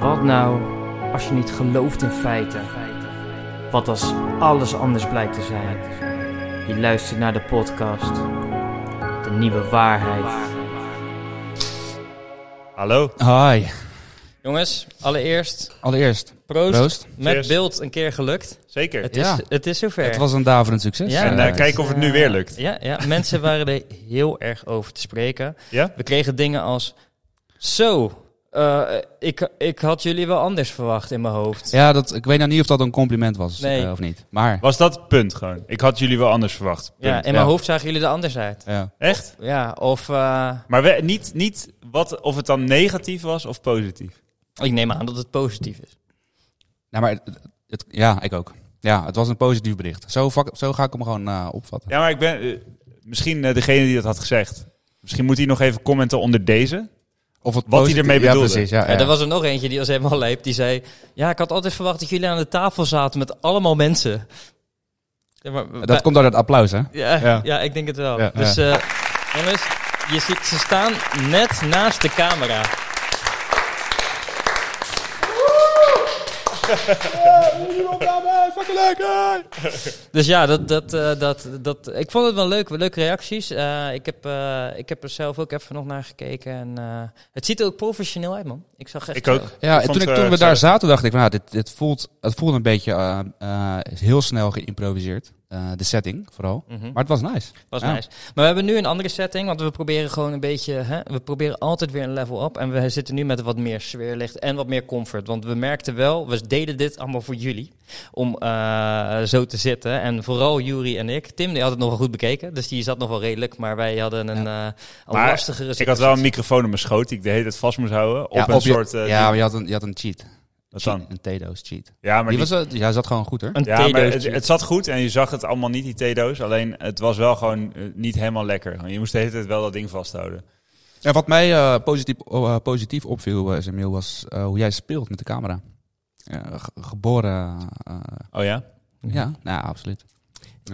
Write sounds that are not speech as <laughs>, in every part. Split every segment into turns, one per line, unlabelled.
Wat nou als je niet gelooft in feiten? Wat als alles anders blijkt te zijn? Je luistert naar de podcast. De nieuwe waarheid.
Hallo.
Hi.
Jongens, allereerst
Allereerst,
proost.
proost.
Met
Cheers.
beeld een keer gelukt.
Zeker.
Het is,
Ja.
het is zover.
Het was een daverend succes.
Ja.
en
eh,
kijken of het nu weer lukt.
Ja, ja, mensen waren er heel erg over te spreken.
Ja?
We kregen dingen als... Zo, eh, ik, ik had jullie wel anders verwacht in mijn hoofd.
ja, dat, ik weet nou niet of dat een compliment was
Nee.
eh, of niet. Maar,
Was dat het punt gewoon? Ik had jullie wel anders verwacht.
Ja, in mijn
Ja.
hoofd zagen jullie er anders uit.
ja.
Echt?
Ja, of... eh,
Maar we, niet, niet wat, of het dan negatief was of positief.
ik neem aan dat het positief is.
Nou, maar het, het- ja, ik ook. Ja, het was een positief bericht. Zo, vak- zo ga ik hem gewoon opvatten.
Ja, maar ik ben... misschien degene die dat had gezegd. Misschien moet hij nog even commenten onder deze.
Of het
Wat hij ermee bedoelde.
Ja, precies. Ja,
Ja,
ja.
er was er nog eentje die was helemaal lijp. Die zei, ja, ik had altijd verwacht dat jullie aan de tafel zaten met allemaal mensen. Ja, maar,
dat komt door het applaus, hè?
Ja,
Ja.
ja. ik denk het wel.
Ja,
dus eh, jongens, je ziet ze staan net naast de camera. Dus ja, dat, dat, eh, dat, dat, ik vond het wel leuk. Leuke reacties. Eh, ik, heb, eh, ik heb er zelf ook even nog naar gekeken. En, eh, het ziet er ook professioneel uit, man. Ik zag echt
Ik ook.
Ja, en toen, ik, toen we daar zaten, dacht ik, van, nou, dit, dit voelt, het voelt een beetje eh, eh, heel snel geïmproviseerd. Eh, de setting vooral.
mhm.
Maar het was nice.
Was
Ja.
nice. Maar we hebben nu een andere setting, want we proberen gewoon een beetje, hè, we proberen altijd weer een level up. En we zitten nu met wat meer sfeerlicht en wat meer comfort. Want we merkten wel, we deden dit allemaal voor jullie, om eh, zo te zitten. En vooral Juri en ik. Tim, die had het nog wel goed bekeken, dus die zat nog wel redelijk. Maar wij hadden een, eh een
Maar
lastigere
Ik had wel een microfoon op mijn schoot die ik de hele tijd vast moest houden. Op
ja,
een
op je-
soort... eh,
ja, maar je had een, je had een cheat.
Wat dan?
Een T-doos cheat.
Ja, maar
Die
die-
was, ja, zat gewoon goed hoor.
Een
Ja, maar
theedoos.
het, het zat goed en je zag het allemaal niet, die theedoos. Alleen het was wel gewoon eh, niet helemaal lekker. Je moest de hele tijd wel dat ding vasthouden.
En wat mij eh, positief, eh, positief opviel, uh, Samuel, was eh, hoe jij speelt met de camera. Ge- geboren. eh,
Oh ja?
Ja, nou, absoluut.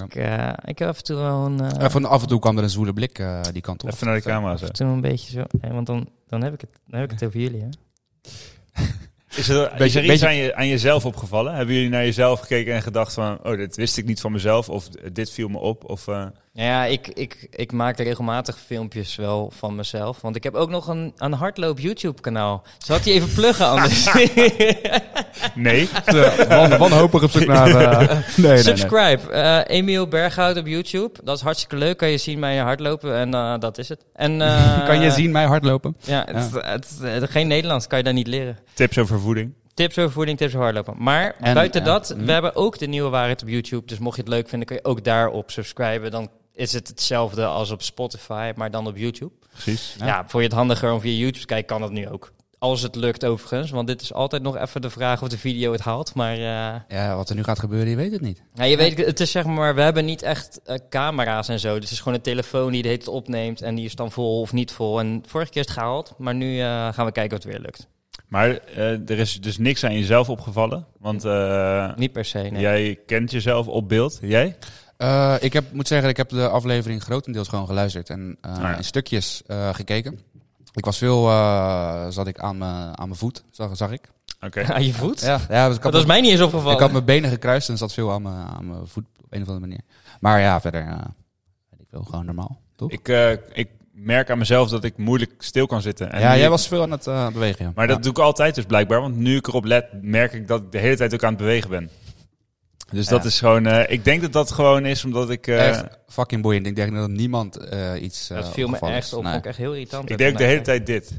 ik, eh, ik heb af en toe wel een,
van af en toe kwam er een zwoele blik eh, die kant op.
Even naar de camera zo.
af en toe een beetje zo. want dan, dan, heb ik het, dan heb ik het over jullie, hè.
Is er,
Beetje-
is er iets
beetje-
aan, je, aan jezelf opgevallen? Hebben jullie naar jezelf gekeken en gedacht van... Oh, dit wist ik niet van mezelf. Of dit viel me op. Of, eh,
Nou Ja, ik, ik, ik maak regelmatig filmpjes wel van mezelf. Want ik heb ook nog een, een hardloop YouTube kanaal. Zal ik die even pluggen anders? <laughs>
nee.
Wan, wanhopig op zoek naar... eh, <laughs> nee, nee, nee.
Subscribe. eh Emiel Berghout op YouTube. Dat is hartstikke leuk. Kan je zien mij hardlopen en eh, dat is het. En, <laughs> eh,
Kan je zien mij hardlopen?
Ja, het, het, het- geen Nederlands kan je daar niet leren.
Tips over voeding.
Tips over voeding, tips over hardlopen. Maar
En,
buiten
ja,
dat,
mhm.
we hebben ook de nieuwe waarheid op YouTube. Dus mocht je het leuk vinden, kun je ook daarop subscriben. Dan is het hetzelfde als op Spotify, maar dan op YouTube.
Precies.
Ja.
Ja, voor je het handiger om via YouTube te kijken, kan dat nu ook. Als het lukt overigens, want dit is altijd nog even de vraag of de video het haalt. Maar eh,
Ja, wat er nu gaat gebeuren, je weet het niet.
ja, je weet, het is zeg maar, we hebben niet echt eh, camera's en zo. Dus het is gewoon een telefoon die tijd opneemt en die is dan vol of niet vol. En vorige keer is het gehaald, maar nu eh, gaan we kijken of het weer lukt.
Maar eh, er is dus niks aan jezelf opgevallen. Want eh,
Niet per se, nee.
jij kent jezelf op beeld. Jij?
Eh, ik heb, moet zeggen, ik heb de aflevering grotendeels gewoon geluisterd en eh,
ja.
in stukjes eh, gekeken. Ik was veel, eh, zat ik aan mijn aan mijn voet, zag, zag ik.
Oké.
Aan je voet?
Ja, ja dus ik had
dat is mij niet eens opgevallen.
Ik had mijn benen gekruist en zat veel aan mijn, aan mijn voet op een of andere manier. Maar ja, verder, weet ik wel, gewoon normaal, toch?
Ik, eh, ik merk aan mezelf dat ik moeilijk stil kan zitten. En
ja, jij was veel aan het eh, bewegen. Ja.
Maar dat doe ik altijd dus blijkbaar. Want nu ik erop let, merk ik dat ik de hele tijd ook aan het bewegen ben. Dus dat is gewoon... eh, ik denk dat dat gewoon is omdat ik... eh,
echt fucking boeiend. Ik denk dat niemand eh, iets uh,
dat viel me echt op. Ik echt heel irritant.
ik deed ook de hele tijd dit.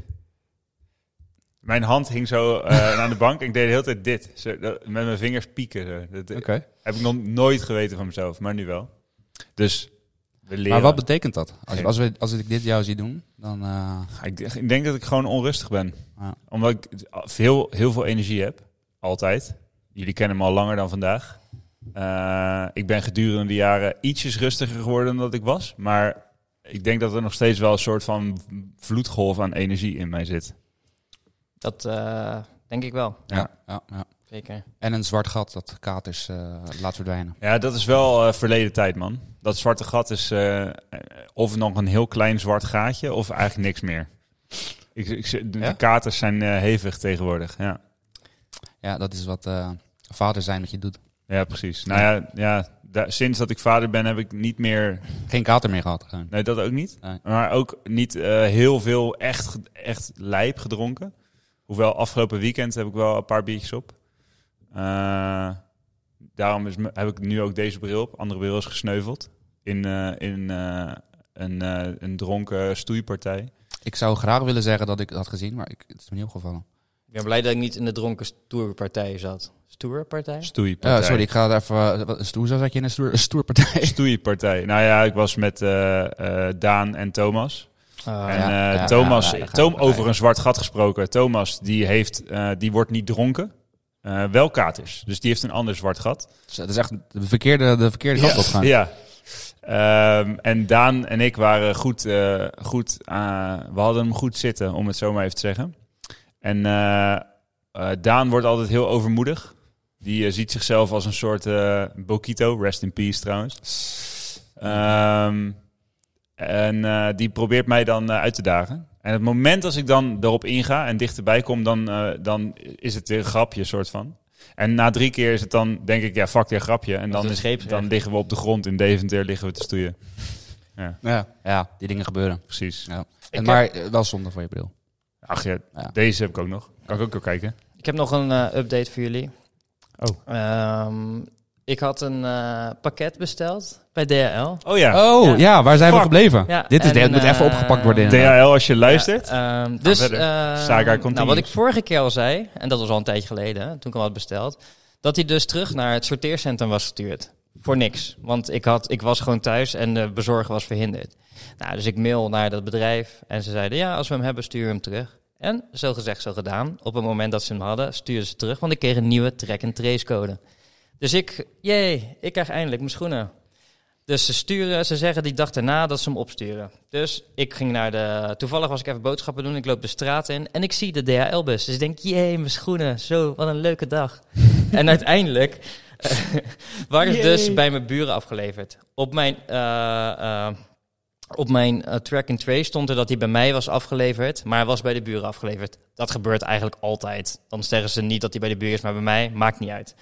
Mijn hand hing zo eh, <laughs> aan de bank en ik deed de hele tijd dit. Zo, dat- met mijn vingers pieken. Zo. Dat heb ik nog nooit geweten van mezelf, maar nu wel. Dus we leren.
Maar wat betekent dat? Als, als, we, als ik dit jou zie doen, dan... eh,
ik, ik denk dat ik gewoon onrustig ben.
Ja.
Omdat ik veel, heel veel energie heb. Altijd. Jullie kennen me al langer dan vandaag. Eh, ik ben gedurende de jaren ietsjes rustiger geworden dan dat ik was. Maar ik denk dat er nog steeds wel een soort van vloedgolf aan energie in mij zit.
Dat eh, denk ik wel.
ja. Ja, ja.
Zeker.
En een zwart gat dat katers eh, laat verdwijnen.
Ja, dat is wel eh, verleden tijd, man. Dat zwarte gat is eh, of nog een heel klein zwart gaatje of eigenlijk niks meer. Ik, ik, de
Ja?
katers zijn eh, hevig tegenwoordig, ja.
Ja, dat is wat eh, vader zijn met je doet.
Ja, precies. Nou ja, ja sinds dat ik vader ben heb ik niet meer...
Geen kater meer gehad. gewoon.
Nee, dat ook niet.
Nee.
Maar ook niet eh, heel veel echt, echt lijp gedronken. Hoewel afgelopen weekend heb ik wel een paar biertjes op. Eh, daarom is, heb ik nu ook deze bril op. Andere bril is gesneuveld. In, eh, in een, een dronken stoeipartij.
Ik zou graag willen zeggen dat ik dat had gezien, maar ik, het is me niet opgevallen.
Ik ben blij dat ik niet in de dronken stoerpartij zat. Stoerpartij?
Stoeipartij.
Ja, sorry, ik ga er even... eh, Wat, een stoer, zat je in een stoer, een stoerpartij? <laughs>
Stoeipartij. Nou ja, ik was met eh, eh, Daan en Thomas.
Ah,
en
ja,
eh,
ja,
Thomas,
ja, daar
Tom,
daar
over een zwart gat gesproken. Thomas, die, heeft, eh, die wordt niet dronken. Eh, wel katers. Dus die heeft een ander zwart gat.
Dus Het is echt de verkeerde, de verkeerde kant op gaan.
Ja. Ehm, en Daan en ik waren goed, eh, goed eh, we hadden hem goed zitten, om het zo maar even te zeggen. En eh, eh, Daan wordt altijd heel overmoedig. Die eh, ziet zichzelf als een soort eh Bokito, rest in peace trouwens. Ehm, en eh, die probeert mij dan eh, uit te dagen. En het moment als ik dan erop inga en dichterbij kom, dan, eh, dan is het weer een grapje, soort van. En na drie keer is het dan, denk ik, ja, fuck weer grapje. En dan,
is
dan liggen we op de grond in Deventer, liggen we te stoeien.
Ja, ja, die dingen gebeuren.
Precies.
Ja. En, maar wel zonde voor je bril.
Ach ja,
Ja.
deze heb ik ook nog. Kan ik ook wel kijken.
Ik heb nog een eh, update voor jullie.
Oh.
Ehm, ik had een eh, pakket besteld bij DHL.
Oh ja,
Oh,
Ja.
ja, waar zijn
Fuck.
we gebleven?
Ja,
dit is,
en,
dit moet even
eh,
opgepakt worden.
DHL als je luistert.
Ja, ehm, dus, eh,
continues.
nou, wat ik vorige keer al zei, en dat was al een tijdje geleden, toen ik hem had besteld, dat hij dus terug naar het sorteercentrum was gestuurd. Voor niks. Want ik, had, ik was gewoon thuis en de bezorger was verhinderd. Nou, dus ik mail naar dat bedrijf en ze zeiden, ja, als we hem hebben, stuur hem terug. En zo gezegd, zo gedaan. Op het moment dat ze hem hadden, stuurden ze terug, want ik kreeg een nieuwe track-and-trace code. Dus ik, jee, ik krijg eindelijk mijn schoenen. Dus ze sturen, ze zeggen die dag daarna dat ze hem opsturen. Dus ik ging naar de. Toevallig was ik even boodschappen doen. Ik loop de straat in en ik zie de DHL-bus. Dus ik denk, jee, mijn schoenen. Zo, wat een leuke dag. <laughs> en uiteindelijk eh, <laughs> waren ze dus bij mijn buren afgeleverd. Op mijn. eh, eh, op mijn eh, track and trace stond er dat hij bij mij was afgeleverd, maar hij was bij de buren afgeleverd. Dat gebeurt eigenlijk altijd. Dan zeggen ze niet dat hij bij de buren is, maar bij mij maakt niet uit.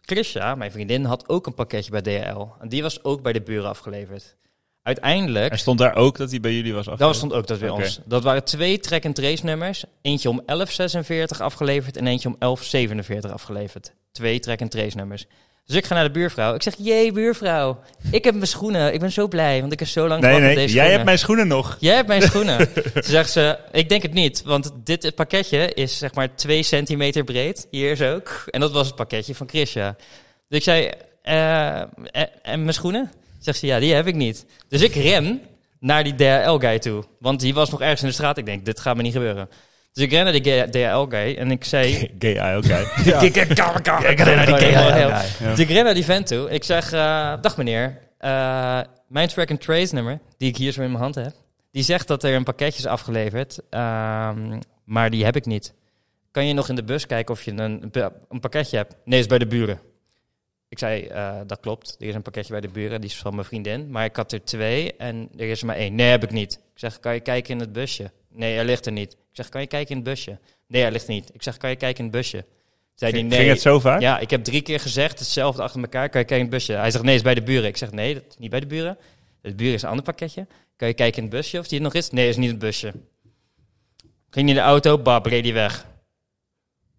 Chrisja, mijn vriendin, had ook een pakketje bij DHL. En die was ook bij de buren afgeleverd. Uiteindelijk,
Er stond daar ook dat hij bij jullie was
dat
afgeleverd?
stond ook dat bij ons. Dat waren twee track and trace nummers. Eentje om 1146 afgeleverd en eentje om 1147 afgeleverd. Twee track and trace nummers. Dus ik ga naar de buurvrouw. Ik zeg, jee buurvrouw, ik heb mijn schoenen. Ik ben zo blij, want ik heb zo lang
Nee,
gewacht op deze
jij
schoenen.
hebt mijn schoenen nog.
Jij hebt mijn schoenen. <laughs> Toen zegt ze, ik denk het niet, want dit pakketje is zeg maar 2 centimeter breed. Hier zo. En dat was het pakketje van Chrisja. Dus ik zei, eh, en, en mijn schoenen? Zegt ze, ja, die heb ik niet. Dus ik ren naar die DHL-guy toe. Want die was nog ergens in de straat. Ik denk, dit gaat me niet gebeuren. Dus ik ren naar die DHL-guy en ik zei...
Gay oké.
Ik ren naar
die DHL-guy.
Dus ik ren naar die vent toe. Ik zeg, eh, dag meneer. Eh, mijn track and trace nummer, die ik hier zo in mijn hand heb, die zegt dat er een pakketje is afgeleverd, ehm, maar die heb ik niet. Kan je nog in de bus kijken of je een, een pakketje hebt? Nee, is bij de buren. Ik zei, eh, dat klopt. Er is een pakketje bij de buren, die is van mijn vriendin. Maar ik had er twee en er is er maar één. Nee, heb ik niet. Ik zeg, kan je kijken in het busje? Nee, hij ligt er niet. Ik zeg, kan je kijken in het busje? Nee, hij ligt niet. Ik zeg, kan je kijken in het busje? Zei hij,
Ging,
nee.
ging het zo vaak?
Ja, ik heb drie keer gezegd, hetzelfde achter elkaar. Kan je kijken in het busje? Hij zegt, nee, is bij de buren. Ik zeg, nee, dat is niet bij de buren. De buren is een ander pakketje. Kan je kijken in het busje of die er nog is? Nee, is niet het busje. Ging in de auto, bab, reed die weg.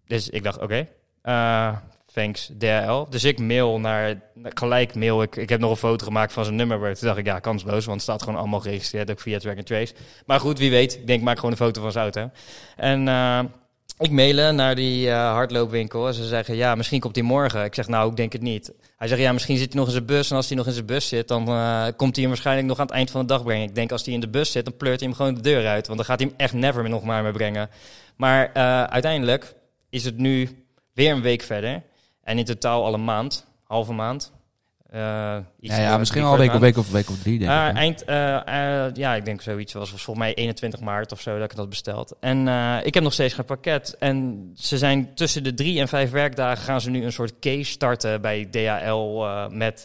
Dus ik dacht, oké, eh, thanks DHL. Dus ik mail naar, gelijk mail ik. Ik heb nog een foto gemaakt van zijn nummer. Toen dacht ik, ja, kansloos, want het staat gewoon allemaal geregistreerd, ook via Track and Trace. Maar goed, wie weet. Ik denk, maak gewoon een foto van zijn auto. En eh, ik mailen naar die eh, hardloopwinkel. En ze zeggen, ja, misschien komt hij morgen. Ik zeg, nou, ik denk het niet. Hij zegt, ja, misschien zit hij nog in zijn bus. En als hij nog in zijn bus zit, dan eh, komt hij hem waarschijnlijk nog aan het eind van de dag brengen. Ik denk, als hij in de bus zit, dan pleurt hij hem gewoon de deur uit. Want dan gaat hij hem echt never nog maar meer brengen. Maar uiteindelijk is het nu weer een week verder. En in totaal al een maand, halve maand. Eh,
Ja, ja misschien wel een week of, week of week of drie, denk
Ah,
ik. hè.
eind, eh, eh, ja, ik denk zoiets was, was volgens mij 21 maart of zo dat ik had besteld. En ik heb nog steeds geen pakket. En ze zijn tussen de drie en vijf werkdagen gaan ze nu een soort case starten bij DHL met, met-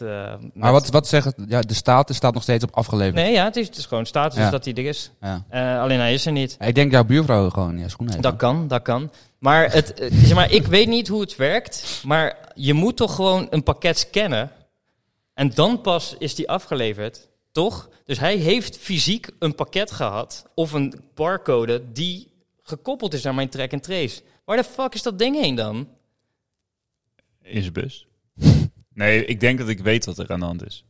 Maar wat, wat zegt? Ja, de status staat nog steeds op afgeleverd.
Nee, ja, het is, het is gewoon status
Ja.
dat hij er is.
Ja.
Alleen hij is er niet.
Ik denk jouw buurvrouw gewoon ja, schoenen heeft.
Dat kan, dat kan. Maar, het, zeg maar ik weet niet hoe het werkt. Maar je moet toch gewoon een pakket scannen. En dan pas is die afgeleverd. Toch? Dus hij heeft fysiek een pakket gehad. Of een barcode die gekoppeld is aan mijn track and trace. Waar de fuck is dat ding heen dan?
In zijn bus. <laughs> Nee, ik denk dat ik weet wat er aan de hand is.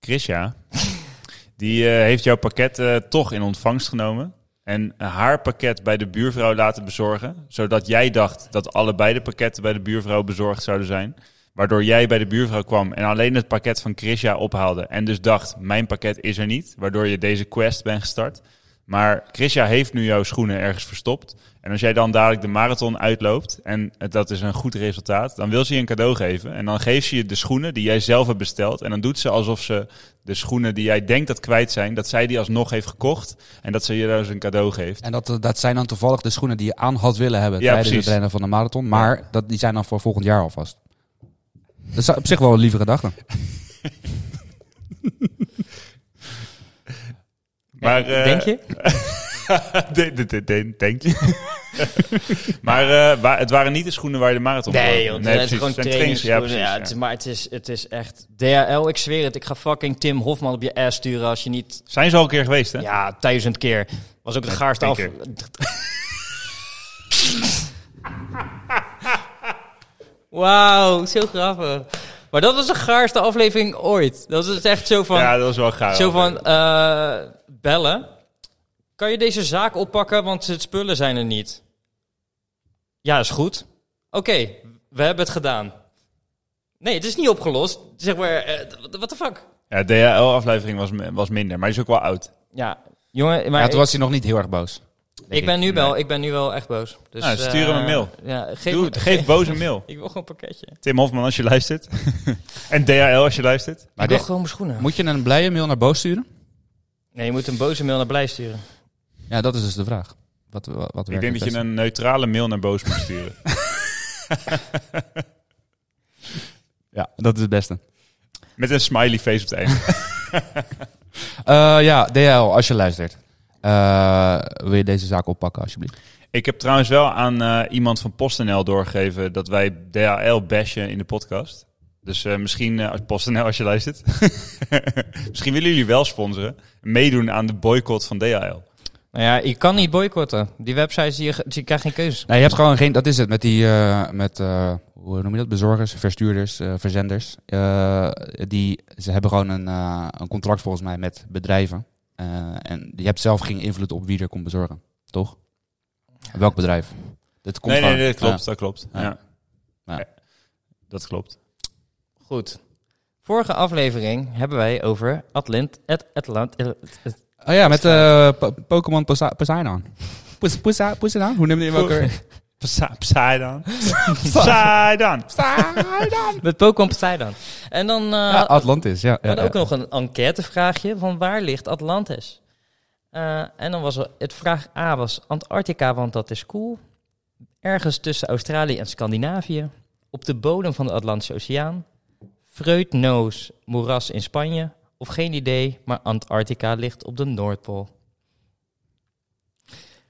Chrisja, <laughs> die eh, heeft jouw pakket eh, toch in ontvangst genomen. En haar pakket bij de buurvrouw laten bezorgen. Zodat jij dacht dat allebei de pakketten bij de buurvrouw bezorgd zouden zijn. Waardoor jij bij de buurvrouw kwam en alleen het pakket van Chrisja ophaalde. En dus dacht, mijn pakket is er niet. Waardoor je deze quest bent gestart. Maar Chrisja heeft nu jouw schoenen ergens verstopt. En als jij dan dadelijk de marathon uitloopt en dat is een goed resultaat, dan wil ze je een cadeau geven. En dan geeft ze je de schoenen die jij zelf hebt besteld. En dan doet ze alsof ze de schoenen die jij denkt dat kwijt zijn, dat zij die alsnog heeft gekocht. En dat ze je dus een cadeau geeft.
En dat, dat zijn dan toevallig de schoenen die je aan had willen hebben
Ja,
tijdens
precies.
het rennen van de marathon. Maar dat, die zijn dan voor volgend jaar alvast. Dat is op zich wel een lieve gedachte. <laughs>
Maar, eh,
Denk je? <laughs>
de- denk je? <laughs> maar eh, wa- het waren niet de schoenen waar je de marathon voor-
Nee, joh, het zijn
precies.
gewoon
Het zijn
trainings.
ja,
Ja,
precies, ja.
het is, maar het is, het is echt... DHL, ik zweer het. Ik ga fucking Tim Hofman op je ass sturen als je niet...
Zijn ze al een keer geweest, hè?
Ja, duizend keer. Was ook de gaarste af... Wauw, zo grappig. Maar dat was de gaarste aflevering ooit. Dat is echt zo van...
Ja, dat was wel gaaf.
zo van eh, bellen. Kan je deze zaak oppakken, want het spullen zijn er niet. Ja, is goed. Oké, we hebben het gedaan. Nee, het is niet opgelost. Zeg maar, eh, what the fuck?
Ja, de DHL-aflevering was, was minder, maar die is ook wel oud.
Ja, jongen, maar
ja, toen
ik,
was hij nog niet heel erg boos.
Ik ben nu wel, ik ben nu wel echt boos. Dus,
Nou, stuur hem een
eh,
mail.
Ja, geef,
Doe,
me-
geef boos een mail. <laughs>
Ik wil gewoon een pakketje.
Tim Hofman als je luistert. <laughs> en DHL als je luistert.
Maar
ik wil gewoon mijn schoenen.
Moet je een blije mail naar boos sturen?
Nee, je moet een boze mail naar blij sturen.
Ja, dat is dus de vraag. Wat, wat, wat
Ik denk dat je een neutrale mail naar boos moet sturen. <laughs>
Ja, dat is het beste.
Met een smiley face op het einde.
Eh, ja, DHL, als je luistert. Eh, wil je deze zaak oppakken, alsjeblieft?
Ik heb trouwens wel aan eh, iemand van PostNL doorgegeven dat wij DHL bashen in de podcast. Dus eh, misschien, eh, als PostNL als je luistert. <laughs> misschien willen jullie wel sponsoren. Meedoen aan de boycott van DHL.
Nou ja, je kan niet boycotten. Die websites, die, die krijgen geen keuze.
Nee, je hebt gewoon geen... Dat is het, met die... eh, met, eh, hoe noem je dat? Bezorgers, verstuurders, eh, verzenders. Eh, die, ze hebben gewoon een, eh, een contract volgens mij met bedrijven. Eh, en je hebt zelf geen invloed op wie er komt bezorgen. Toch? Welk bedrijf? Dit komt
Nee, nee, dat klopt.
Ja.
Dat klopt.
Ja.
Ja.
Ja.
Ja, Dat klopt.
Goed. Vorige aflevering hebben wij over Atlant... At, Atlant...
Oh ja, met eh, Po- Pokémon Poseidon. Poseidon? Hoe noemde je hem ook <laughs>
Poseidon. Poseidon.
Poseidon!
met Pokémon Poseidon. En dan... eh
Ja, Atlantis, ja.
we
ja,
hadden ook
ja.
nog een enquêtevraagje van waar ligt Atlantis? Eh, en dan was er, het vraag A was Antarctica, want dat is cool. Ergens tussen Australië en Scandinavië. Op de bodem van de Atlantische Oceaan. Freudnoos moeras in Spanje. Of geen idee, maar Antarctica ligt op de Noordpool.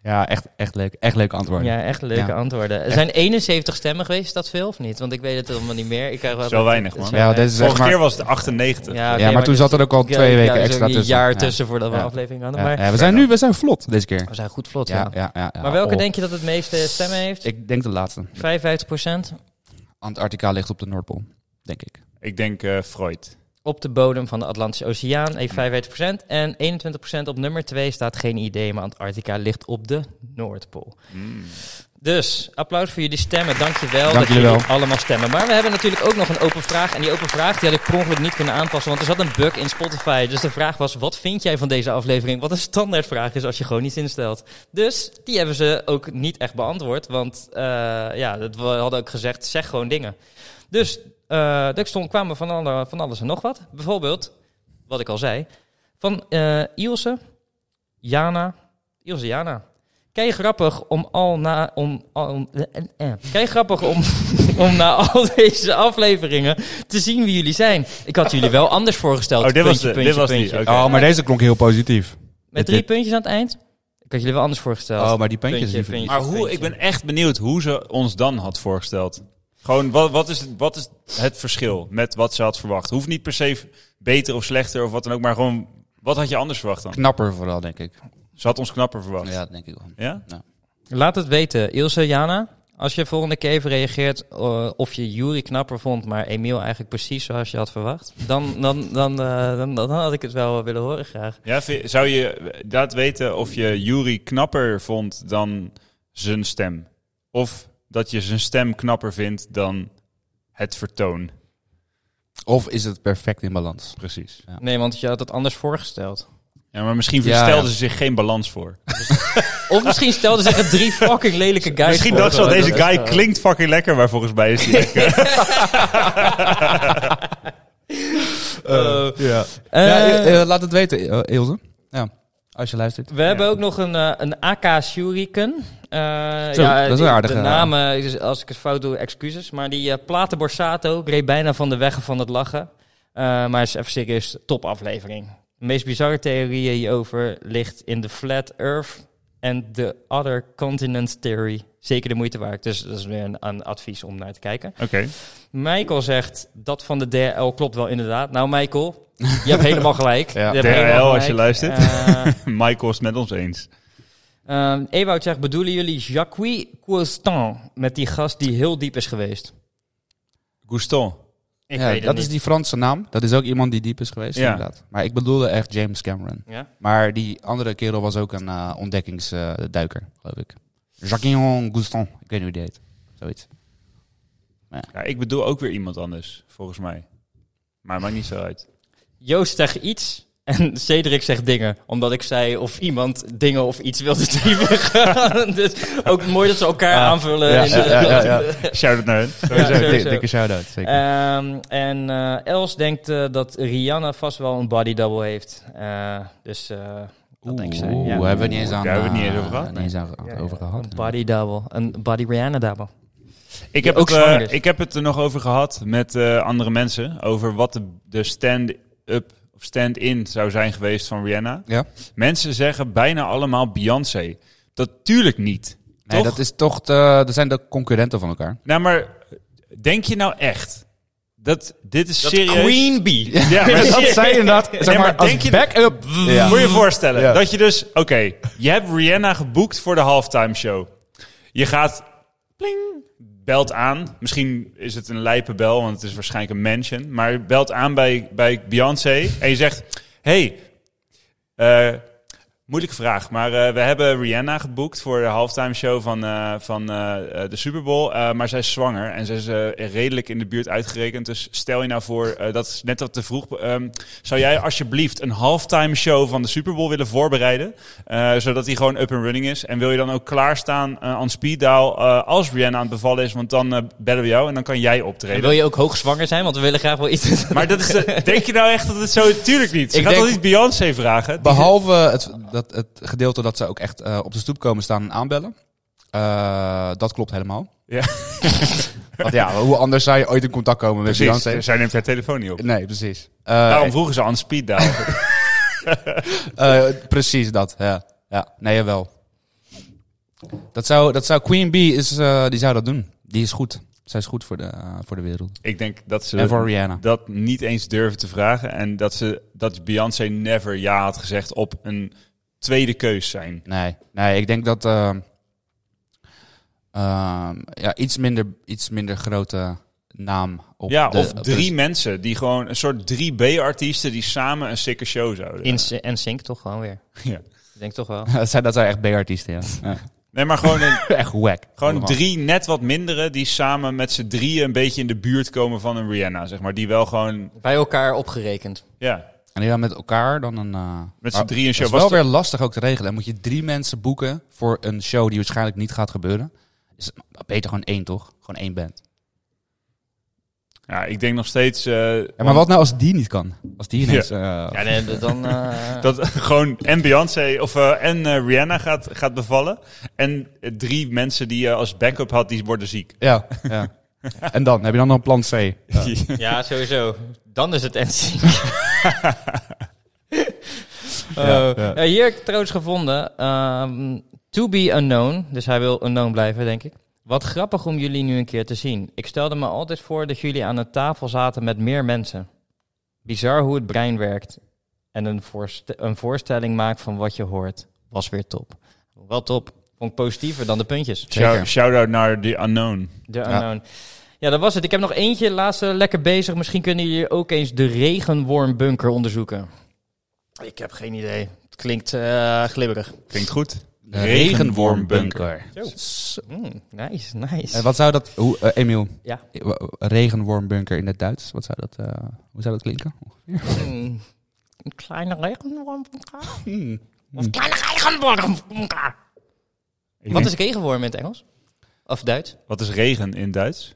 Ja, echt, echt leuk. Echt leuke antwoorden.
Ja, echt leuke
Ja.
antwoorden. Er zijn 71 stemmen geweest, is dat veel of niet? Want ik weet het helemaal niet meer. Ik krijg wel
Zo weinig, man.
Ja, dit is zeg
Vorige
maar...
keer was het 98.
Ja,
maar toen
dus-
zat er ook al twee
ja,
weken
er is
extra
een
tussen.
jaar
Ja.
tussen voordat we
Ja.
een aflevering hadden.
Ja,
Maar
ja, we zijn nu we zijn vlot deze keer.
we zijn goed vlot, ja.
Ja, ja, ja, ja.
Maar welke
Oh.
denk je dat het meeste stemmen heeft?
Ik denk de laatste.
55 procent.
Antarctica ligt op de Noordpool, denk ik.
Ik denk eh, Freud.
Op de bodem van de Atlantische Oceaan heeft 55% En 21% op nummer 2 staat geen idee, maar Antarctica ligt op de Noordpool.
Mm.
Dus, applaus voor jullie stemmen. Dankjewel
Dank
dat
jullie wel.
allemaal stemmen. Maar we hebben natuurlijk ook nog een open vraag. En die open vraag die had ik per ongeluk niet kunnen aanpassen, want er zat een bug in Spotify. Dus de vraag was, wat vind jij van deze aflevering? Wat een standaardvraag is als je gewoon iets instelt. Dus die hebben ze ook niet echt beantwoord. Want eh, ja, dat- we hadden ook gezegd, zeg gewoon dingen. Dus eh er stond, kwamen van, alle, van alles en nog wat. Bijvoorbeeld, wat ik al zei, van eh Ilse, Jana, Ilse Jana. Kijk grappig om al na om, om eh, eh. Kijk grappig om, <laughs> om na al deze afleveringen te zien wie jullie zijn. Ik had jullie wel anders voorgesteld.
Oh, dit was de-
puntje,
dit was die, oké.
Oh, maar deze klonk heel positief.
Met drie puntjes aan het eind. Ik had jullie wel anders voorgesteld.
Oh, maar die puntjes...
Puntje, puntje.
Maar hoe, ik ben echt benieuwd hoe ze ons dan had voorgesteld. Gewoon, wat, wat, is, het- wat is het verschil met wat ze had verwacht? Hoeft niet per se beter of slechter of wat dan ook, maar gewoon, wat had je anders verwacht dan?
Knapper vooral, denk ik.
Ze had ons knapper verwacht.
Ja, dat denk ik wel.
Ja?
Laat het weten, Ilse, Jana. Als je volgende keer even reageert eh, of je Jury knapper vond, maar Emiel eigenlijk precies zoals je had verwacht, dan, dan, dan, eh, dan, dan had ik het wel willen horen graag.
Ja, zou je laat weten of je Jury knapper vond dan zijn stem? Of dat je zijn stem knapper vindt dan het vertoon?
Of is het perfect in balans?
Precies.
Nee, want je had het anders voorgesteld.
Ja, maar misschien
Ja,
stelden
ja.
ze zich geen balans voor. <laughs>
Of misschien stelden zich er drie fucking lelijke guys
misschien
voor.
dacht ze al, deze
is
guy klinkt fucking lekker, maar volgens mij is hij <laughs> lekker. <laughs>
Eh,
Ja.
eh,
ja, eh, laat het weten, Ilse. Ja, als je luistert.
We hebben ook nog een, eh, een AK Shuriken. Eh,
Zo,
ja,
dat is een aardige,
De namen, dus als ik het fout doe, excuses. Maar die eh Plate Borsato reed bijna van de weggen van het lachen. Eh, maar is even serieus, top aflevering. De meest bizarre theorieën hierover ligt in de Flat Earth en de Other Continent Theory. Zeker de moeite waard. Dus dat is weer een, een advies om naar te kijken.
Oké.
Michael zegt, dat van de DRL klopt wel inderdaad. Nou Michael, je hebt helemaal <laughs> gelijk.
Ja.
Je hebt
DRL,
helemaal
als je
gelijk.
luistert.
Eh, <laughs>
Michael is het met ons eens.
Ehm Ewout zegt, bedoelen jullie Jacques Coustan met die gast die heel diep is geweest? Ik
ja, dat
niet.
is die Franse naam. Dat is ook iemand die diep is geweest,
Ja.
inderdaad. Maar ik bedoelde echt James Cameron.
Ja?
Maar die andere kerel was ook een eh, ontdekkingsduiker, geloof ik. Jacques Gouston. Ik weet niet hoe die heet. Zoiets.
Ja, ik bedoel ook weer iemand anders, volgens mij. Maar maakt niet zo uit.
Joost zegt iets en Cedric zegt dingen. Omdat ik zei of iemand dingen of iets wilde <laughs> typen. dus ook mooi dat ze elkaar
Ja.
aanvullen.
Ja,
in de-
ja, ja, ja. <laughs>
Shout-out naar hen.
Sowieso, dikke shout-out. Zeker.
Ehm, en eh, Els denkt eh, dat Rihanna vast wel een body double heeft. Eh, dus eh dat denk ik.
Oeh, hebben we niet eens aan,
Daar hebben we het niet
eh,
eens over gehad,
niet eens aan-
Ja,
over gehad.
Een body double. Een body Rihanna double.
Ik heb,
ook
het, eh, ik heb het er nog over gehad met eh, andere mensen. Over wat de, de stand-up of stand-in zou zijn geweest van Rihanna.
Ja?
Mensen zeggen bijna allemaal Beyoncé. Dat tuurlijk niet.
Nee,
Toch?
dat is toch de, dat zijn de concurrenten van elkaar.
Nou, maar denk je nou echt dat dit is
Dat
serieus?
Queen Bee.
Ja, maar
dat <laughs> zei je inderdaad. Zeg
Nee,
maar,
maar
als
denk je-
backup. Ja.
Moet je je voorstellen
Ja.
dat je dus, oké, je hebt Rihanna geboekt voor de halftime show. Je gaat, pling, belt aan. Misschien is het een lijpe bel, want het is waarschijnlijk een mansion. Maar je belt aan bij, bij Beyoncé en je zegt, hey, eh, moeilijke vraag, maar eh, we hebben Rihanna geboekt voor de halftime show van, eh, van eh, de Super Bowl. Eh, maar zij is zwanger en ze is redelijk in de buurt uitgerekend. Dus stel je nou voor, eh, dat is net wat te vroeg. Ehm, zou jij alsjeblieft een halftime show van de Super Bowl willen voorbereiden? eh, zodat die gewoon up and running is. En wil je dan ook klaarstaan aan speed dial eh, als Rihanna aan het bevallen is? Want dan bellen we jou en dan kan jij
En
optreden.
wil je ook hoogzwanger zijn? Want we willen graag wel iets.
Maar dat is, <laughs> denk je nou echt dat het zo... Tuurlijk niet. Ze
Ik
gaat
denk-
toch niet Beyoncé vragen?
Behalve het, dat, het gedeelte dat ze ook echt eh, op de stoep komen staan en aanbellen. Eh, dat klopt helemaal.
Ja. <laughs>
Want ja, hoe anders zou je ooit in contact komen met
Precies,
Beyoncé?
zij neemt haar telefoon niet op.
Nee, precies. Eh,
Daarom vroegen ze aan speed dial. <laughs> <laughs>
precies dat, ja. Ja, nee, jawel. Dat zou, dat zou Queen Bee, is, die zou dat doen. Die is goed. Zij is goed voor de, voor de wereld.
Ik denk dat ze
En voor Rihanna.
dat niet eens durven te vragen. En dat, ze, dat Beyoncé never ja had gezegd op een tweede keus zijn.
Nee, nee, ik denk dat eh, ehm, ja, iets, minder, iets minder grote naam op
ja,
de-
of drie
de-
mensen die gewoon een soort 3B-artiesten die samen een sikke show zouden.
In en Sync toch gewoon weer. <laughs>
Ja.
Ik denk toch wel. <laughs>
dat, zijn, dat zijn echt B-artiesten, ja. ja. <laughs>
Nee, maar gewoon, een,
Echt wack.
gewoon
Allemaal.
drie net wat mindere die samen met z'n drieën een beetje in de buurt komen van een Rihanna, zeg maar. Die wel gewoon,
Bij elkaar opgerekend.
ja,
En die dan met elkaar dan een... eh,
met z'n drieën een show.
Dat is
Was
wel weer lastig ook te regelen. Dan moet je drie mensen boeken voor een show die waarschijnlijk niet gaat gebeuren. Is beter gewoon één, toch? Gewoon één band.
Ja, ik denk nog steeds... eh,
Ja, maar wat nou als die niet kan? Als die ineens... eh,
Ja, nee, dan... <laughs> eh,
Dat <laughs> gewoon en Beyoncé of eh, en eh, Rihanna gaat, gaat bevallen. En drie mensen die je als backup had, die worden ziek.
ja, ja. En dan? Heb je dan nog een plan C? Ja.
Ja, sowieso. Dan is het <laughs> NSYNC. <laughs>
Ja,
Eh,
ja.
hier heb ik trouwens gevonden. ehm, to be unknown. Dus hij wil unknown blijven, denk ik. Wat grappig om jullie nu een keer te zien. Ik stelde me altijd voor dat jullie aan een tafel zaten met meer mensen. Bizar hoe het brein werkt. En een, voorst- een voorstelling maakt van wat je hoort. Was weer top. Wel top. Vond ik positiever dan de puntjes.
Shout-out naar The Unknown.
De unknown. Ja, dat was het. Ik heb nog eentje, laatste lekker bezig. Misschien kunnen jullie ook eens de regenwormbunker onderzoeken. Ik heb geen idee. Het klinkt eh, glibberig.
Klinkt goed.
De regenwormbunker.
Mm, nice, nice.
En wat zou dat... Hoe, eh, Emiel,
Ja.
eh, regenwormbunker in het Duits. Wat zou dat, eh, hoe zou dat klinken?
Mm, een kleine regenwormbunker.
Hmm.
Een kleine regenwormbunker. Wat is regenworm in het Engels? Of Duits?
wat is regen in Duits?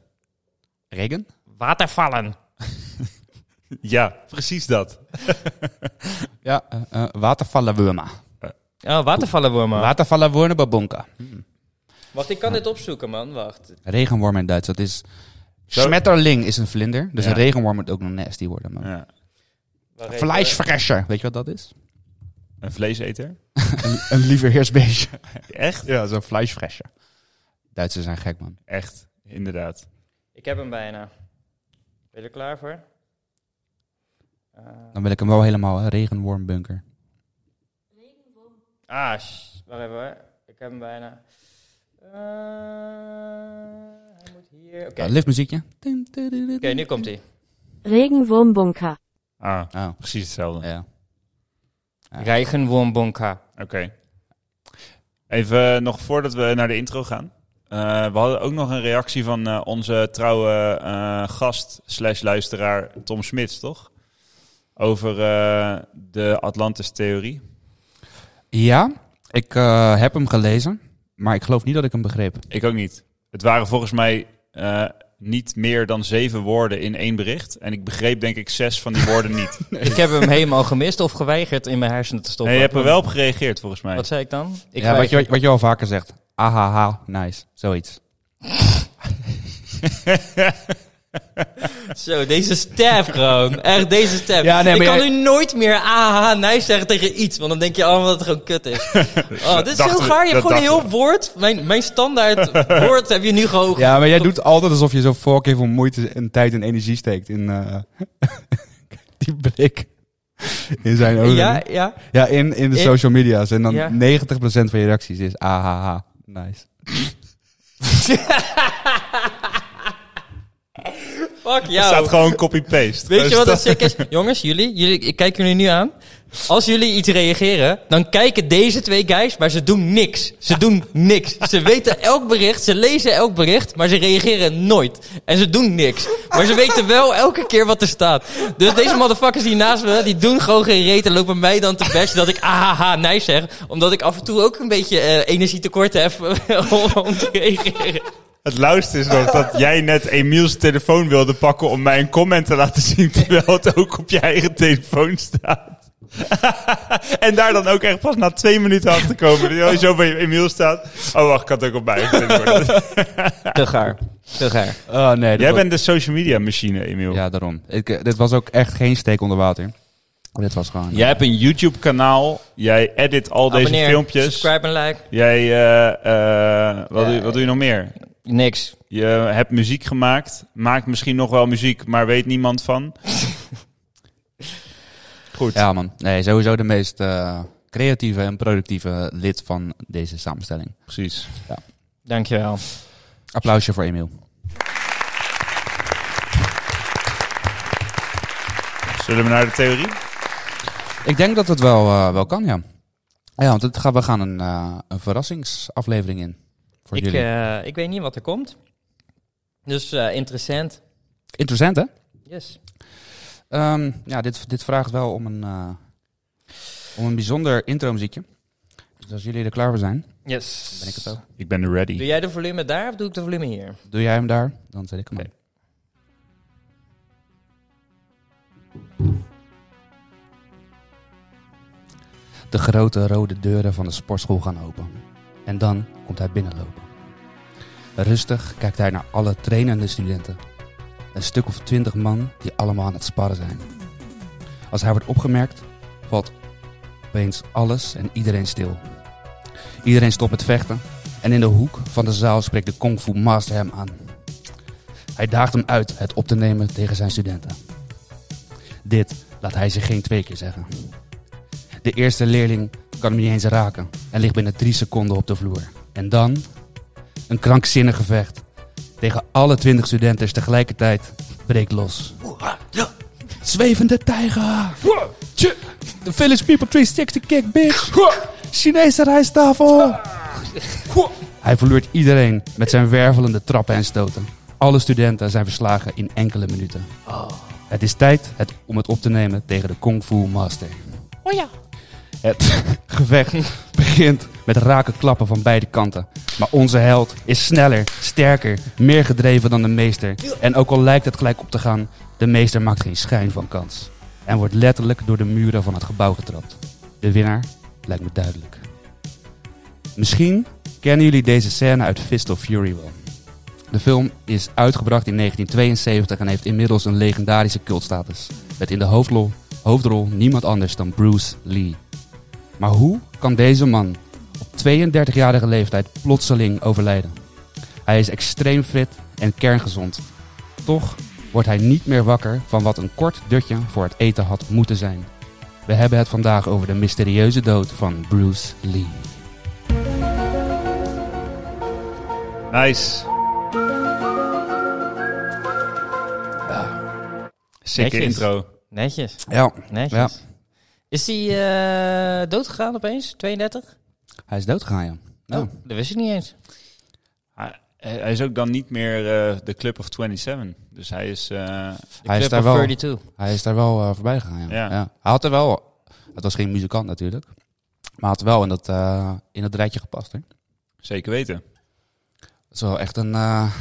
Regen?
Watervallen. <laughs>
Ja, precies dat. <laughs>
Ja, uh, uh, watervallenwormen.
Oh, watervallenwormen.
Watervallenwormen babonka.
Wacht, ik kan dit opzoeken, man. Wacht.
Regenworm in Duits, dat is... Schmetterling is een vlinder, dus
Ja.
een regenworm moet ook nog nasty worden. Maar...
Ja.
Fleischfresser, weet je wat dat is?
Een vleeseter? <laughs>
een, een lieveheersbeestje.
Echt?
ja, zo'n fleischfresser. Duitsers zijn gek, man.
Echt, inderdaad.
Ik heb hem bijna. Ben je er klaar voor? Eh,
Dan wil ik hem wel helemaal, hè, regenwormbunker.
ah, sh- wacht even hoor. Ik heb hem bijna. Eh, hij moet hier. Oké,
Ja, liftmuziekje.
Oké, nu komt hij.
Regenwurmbunker.
Ah,
Oh,
precies hetzelfde.
ja.
Oké. Even eh, nog voordat we naar de intro gaan. Eh, we hadden ook nog een reactie van eh, onze trouwe eh, gast slash luisteraar Tom Smits, toch? Over eh, de Atlantis-theorie.
Ja, ik heb hem gelezen, maar ik geloof niet dat ik hem begreep.
Ik ook niet. Het waren volgens mij eh, niet meer dan zeven woorden in één bericht. En ik begreep denk ik zes van die woorden niet. <laughs>
Ik heb hem helemaal gemist of geweigerd in mijn hersenen te stoppen.
Nee, je hebt er wel op gereageerd volgens mij.
Wat zei ik dan? Ik
ja, wat je, wat je al vaker zegt. Ahaha, nice. Zoiets.
Zo, deze stap gewoon. Echt, deze stap.
Ja, nee,
ik kan
jij-
nu nooit meer ah, nice zeggen tegen iets. Want dan denk je allemaal dat het gewoon kut is. <laughs> Oh, dit is
we-
gaar. Je hebt gewoon een heel woord. Mijn, mijn standaard <laughs> woord heb je nu gewoon...
Ja, maar jij doet altijd alsof je zo voor keer veel moeite en tijd en energie steekt in eh, <laughs> die blik. In zijn ogen.
Ja, ja.
Ja, in, in de
In-
social media's. En dan
Ja.
90% van je reacties is ahaha, nice. <laughs>
Fuck
Er
jou.
staat gewoon copy-paste.
Weet je
Gewoon
wat het
sta-
sick is? Jongens, jullie, jullie, ik kijk jullie nu aan. Als jullie iets reageren, dan kijken deze twee guys, maar ze doen niks. Ze doen niks. Ze weten elk bericht, ze lezen elk bericht, maar ze reageren nooit. En ze doen niks. Maar ze weten wel elke keer wat er staat. Dus deze motherfuckers die naast me, die doen gewoon geen reet en lopen mij dan te bashen dat ik ahaha nice zeg. Omdat ik af en toe ook een beetje eh, energietekort heb <laughs> om, om te reageren.
Het lauwste is nog dat jij net Emiel's telefoon wilde pakken om mij een comment te laten zien, terwijl het ook op je eigen telefoon staat. <laughs> en daar dan ook echt pas na twee minuten achter komen. Dat je <laughs> zo bij Emiel staat. Oh wacht, ik had het ook op mij. <laughs>
Te gaar. Te gaar.
Oh nee,
Jij
was-
bent de social media machine, Emiel.
Ja, daarom. Ik, eh, dit was ook echt geen steek onder water. Dit was gewoon...
Jij hebt een YouTube kanaal. Jij edit al deze
Abonneer,
filmpjes.
Subscribe en like.
Jij, eh, eh, wat,
Ja,
doe, je- wat doe je nog meer?
Niks.
Je hebt muziek gemaakt. Maakt misschien nog wel muziek, maar weet niemand van. Goed.
Ja man, nee, sowieso de meest eh, creatieve en productieve lid van deze samenstelling.
Precies.
Dankjewel.
Applausje voor Emiel.
Zullen we naar de theorie?
Ik denk dat het wel, eh, wel kan, ja. Ja, want het gaat, we gaan een, eh, een verrassingsaflevering in. Voor
Ik,
jullie.
eh, ik weet niet wat er komt. Dus eh, interessant.
Interessant, hè?
Yes.
Ehm, ja, dit, dit vraagt wel om een, eh, om een bijzonder intro muziekje. Dus als jullie er klaar voor zijn,
Yes.
ben ik het ook.
Ik ben er ready.
Doe jij de volume daar of doe ik de volume hier?
Doe jij hem daar? Dan zet ik hem aan. De grote rode deuren van de sportschool gaan open. En dan komt hij binnenlopen. Rustig kijkt hij naar alle trainende studenten. Een stuk of twintig man die allemaal aan het sparren zijn. Als hij wordt opgemerkt, valt opeens alles en iedereen stil. Iedereen stopt met vechten en in de hoek van de zaal spreekt de Kung Fu Master hem aan. Hij daagt hem uit het op te nemen tegen zijn studenten. Dit laat hij zich geen twee keer zeggen. De eerste leerling kan hem niet eens raken en ligt binnen drie seconden op de vloer. En dan een krankzinnig gevecht tegen alle twintig studenten tegelijkertijd breekt los. Zwevende tijger! The village people 360 kick, bitch! Chinese rijsttafel! Hij verloort iedereen met zijn wervelende trappen en stoten. Alle studenten zijn verslagen in enkele minuten. Het is tijd het, om het op te nemen tegen de Kung Fu Master.
Oh ja.
Het <laughs> gevecht begint met rake klappen van beide kanten. Maar onze held is sneller, sterker, meer gedreven dan de meester. En ook al lijkt het gelijk op te gaan, de meester maakt geen schijn van kans. En wordt letterlijk door de muren van het gebouw getrapt. De winnaar lijkt me duidelijk. Misschien kennen jullie deze scène uit Fist of Fury wel. De film is uitgebracht in 1972 en heeft inmiddels een legendarische cultstatus. Met in de hoofdrol, hoofdrol niemand anders dan Bruce Lee. Maar hoe kan deze man 32-jarige leeftijd plotseling overlijden? Hij is extreem fit en kerngezond. Toch wordt hij niet meer wakker van wat een kort dutje voor het eten had moeten zijn. We hebben het vandaag over de mysterieuze dood van Bruce Lee.
Nice. Sikke
Netjes.
intro.
Netjes.
Ja,
Netjes.
Ja.
Is hij eh doodgegaan opeens? 32?
Hij is doodgegaan, ja. Ja.
Oh, dat wist ik niet eens.
Hij, hij is ook dan niet meer eh, de Club of 27. Dus hij is... eh,
Hij is daar
of
wel,
32.
hij is daar wel eh, voorbij gegaan, ja.
Ja.
Ja. Hij had er wel... Het was geen muzikant natuurlijk. Maar hij had wel in dat, eh, in dat rijtje gepast, hè.
zeker weten.
Dat is wel echt een, eh,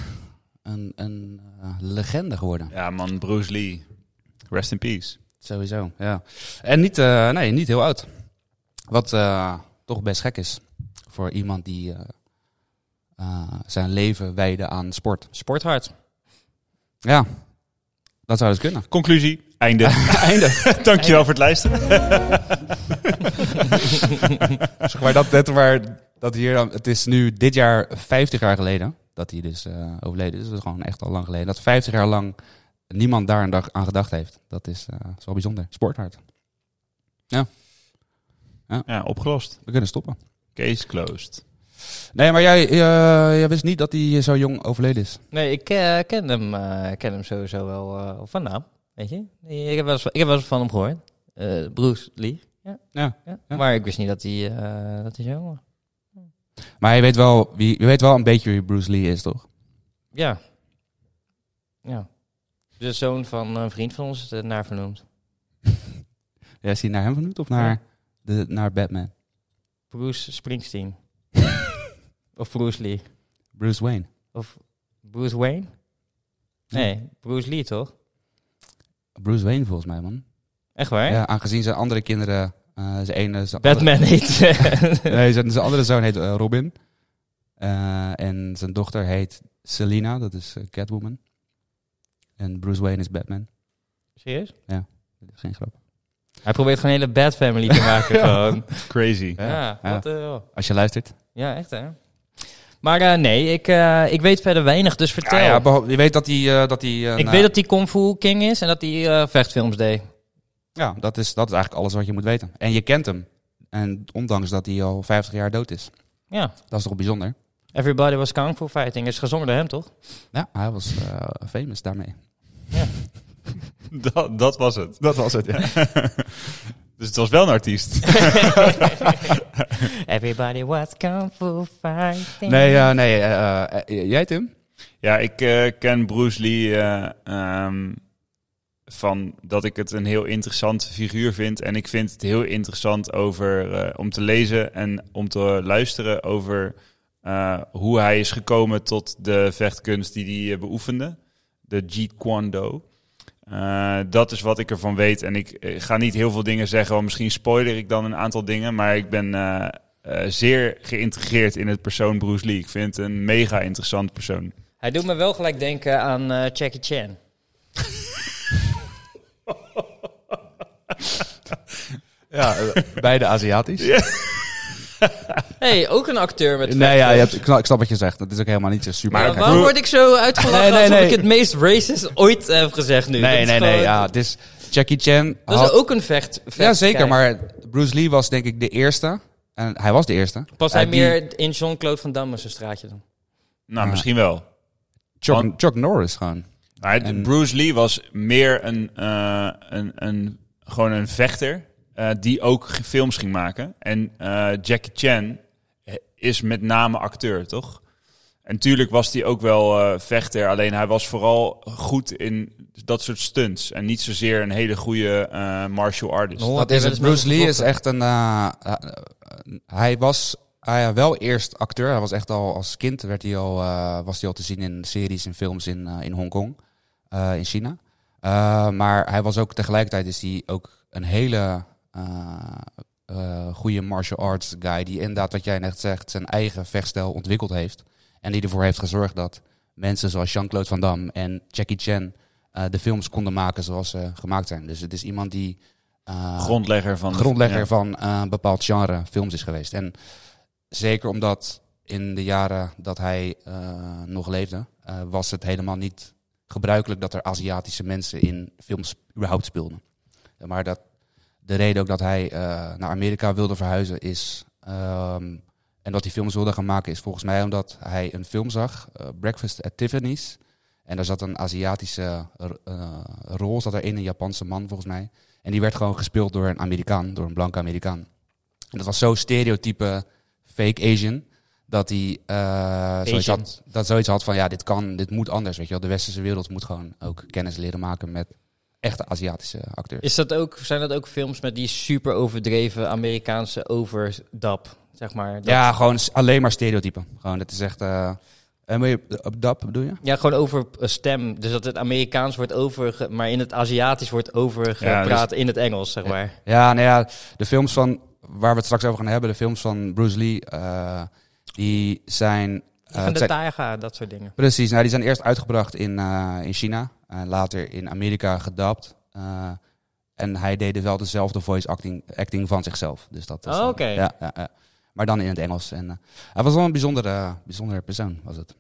een, een legende geworden.
Ja, man, Bruce Lee. Rest in peace.
Sowieso, ja. En niet, eh, nee, niet heel oud. Wat eh, toch best gek is voor iemand die eh, eh, zijn leven wijde aan sport.
Sporthard.
Ja, dat zou dus kunnen.
Conclusie. Einde. <laughs>
Einde. <laughs>
Dankjewel voor het luisteren. <laughs>
zeg maar dat, dat waar, dat hier, dan- het is nu dit jaar 50 jaar geleden dat hij dus eh, overleden is. Dat is gewoon echt al lang geleden. Dat 50 jaar lang niemand daar een dag aan gedacht heeft. Dat is, eh, is wel bijzonder. Sporthard.
Ja, opgelost.
We kunnen stoppen.
Case closed.
Nee, maar jij, eh, jij wist niet dat hij zo jong overleden is.
Nee, ik eh, ken, hem, eh, ken hem sowieso wel eh, van naam. Weet je? Ik heb wel eens, ik heb wel eens van hem gehoord. Eh, Bruce Lee. Ja.
Ja.
Ja.
Ja.
Maar ik wist niet dat hij, eh, dat hij zo jong was.
Maar je weet wel, wie, je weet wel een beetje wie Bruce Lee is, toch?
Ja. Ja. De zoon van een vriend van ons is naar vernoemd. <laughs>
Ja, is hij naar hem vernoemd of naar, de, naar Batman?
Bruce Springsteen. <laughs> of Bruce Lee.
Bruce Wayne.
Of Bruce Wayne? Nee, Bruce Lee toch?
Bruce Wayne volgens mij, man.
Echt waar?
Ja, aangezien zijn andere kinderen, eh, zijn ene... Zijn
Batman heet. <laughs>
nee, zijn, zijn andere zoon heet eh, Robin. Eh, en zijn dochter heet Selina, dat is Catwoman. En Bruce Wayne is Batman.
Serieus?
Dat is geen grap.
Hij probeert gewoon een hele bad family te maken <laughs> gewoon.
Crazy.
Ja,
Ja.
wat hel.
Als je luistert.
Ja, echt hè. Maar eh, nee, ik, eh, ik weet verder weinig, dus vertel.
Ja, ja, je weet dat hij... eh, dat hij eh,
ik
na-
weet dat hij Kung Fu King is en dat hij eh, vechtfilms deed.
Ja, dat is, dat is eigenlijk alles wat je moet weten. En je kent hem. En ondanks dat hij al 50 jaar dood is.
Ja.
Dat is toch bijzonder?
Everybody was Kung Fu Fighting. Is gezongen door hem, toch?
Ja, hij was eh, famous daarmee. <laughs>
Dat, dat was het.
Dat was het, ja. <laughs>
Dus het was wel een artiest. <laughs>
Everybody was Kung Fu Fighting.
Nee, nee eh, eh, jij Tim?
Ja, ik eh, ken Bruce Lee eh, ehm, van dat ik het een heel interessant figuur vind. En ik vind het heel interessant over, eh, om te lezen en om te luisteren over eh, hoe hij is gekomen tot de vechtkunst die hij beoefende. De Jeet Kwon Do. Eh, dat is wat ik ervan weet. En ik, eh, ga niet heel veel dingen zeggen, want misschien spoiler ik dan een aantal dingen. Maar ik ben eh, eh, zeer geïntegreerd in het persoon Bruce Lee. Ik vind het een mega interessant persoon.
Hij doet me wel gelijk denken aan eh, Jackie Chan. <laughs>
Ja, beide Aziatisch. <laughs>
hey, ook een acteur met
Nee, ja, je hebt, ik, snap, ik snap wat je zegt. Dat is ook helemaal niet zo super.
Maar waarom word ik zo uitgelachen
Nee, nee,
alsof
nee.
ik het meest racist ooit heb gezegd nu?
nee,
Dat
nee, nee.
gewoon-
Ja, het is Jackie Chan.
Dat
had-
is ook een vecht.
ja, zeker. Maar Bruce Lee was denk ik de eerste. En hij was de eerste.
Pas hij
die-
meer in Jean-Claude Van Damme zijn straatje dan?
Nou,
Ah.
misschien wel.
Chuck,
Want-
Chuck Norris gewoon.
Maar
En-
Bruce Lee was meer een, eh, een, een, gewoon een vechter eh, die ook films ging maken. En eh, Jackie Chan eh, is met name acteur, toch? En tuurlijk was hij ook wel eh, vechter, alleen hij was vooral goed in dat soort stunts. En niet zozeer een hele goede eh, martial artist.
Oh,
Dat is het. Bruce Lee is echt een... hij was hij wel eerst acteur. Hij was echt al als kind werd hij al, eh, was hij al te zien in series en films in, in Hongkong, eh in China. Eh, maar hij was ook tegelijkertijd is hij ook een hele eh, goede martial arts guy. Die inderdaad, wat jij net zegt, zijn eigen vechtstijl ontwikkeld heeft. En die ervoor heeft gezorgd dat mensen zoals Jean-Claude Van Damme en Jackie Chan eh, de films konden maken zoals ze gemaakt zijn. Dus het is iemand die...
Grondlegger van...
grondlegger
ja.
van een bepaald genre films is geweest. En zeker omdat in de jaren dat hij nog leefde, was het helemaal niet gebruikelijk dat er Aziatische mensen in films überhaupt speelden. Maar dat, de reden ook dat hij eh, naar Amerika wilde verhuizen is. ehm, en dat hij films wilde gaan maken is volgens mij omdat hij een film zag, eh, Breakfast at Tiffany's. En daar zat een Aziatische eh, rol, zat er in, een Japanse man volgens mij. En die werd gewoon gespeeld door een Amerikaan, door een blanke Amerikaan. En dat was zo stereotype fake Asian, dat hij zoiets, had, dat zoiets had van, ja, dit kan, dit moet anders, weet je wel. De westerse wereld moet gewoon ook kennis leren maken met echte Aziatische acteurs.
Is dat ook, zijn dat ook films met die super overdreven Amerikaanse overdub, zeg maar? Dat-
ja, gewoon alleen maar stereotypen. Gewoon, dat is echt... eh en op dap bedoel je?
Ja, gewoon over eh, stem. Dus dat het Amerikaans wordt over, maar in het Aziatisch wordt overgepraat in het Engels, zeg maar.
Ja, nou ja, de films van, waar we het straks over gaan hebben, de films van Bruce Lee, eh, die zijn... eh,
van
het
de
zijn-
Taiga, dat soort dingen.
Precies, nou, die zijn eerst uitgebracht in, eh, in China en later in Amerika gedapt. Eh, en hij deed wel dezelfde voice acting, acting van zichzelf. Dus dat is,
Oh,
eh,
oké.
ja, ja, ja. Maar dan in het Engels. En, eh, hij was wel een bijzondere, bijzondere persoon, was het.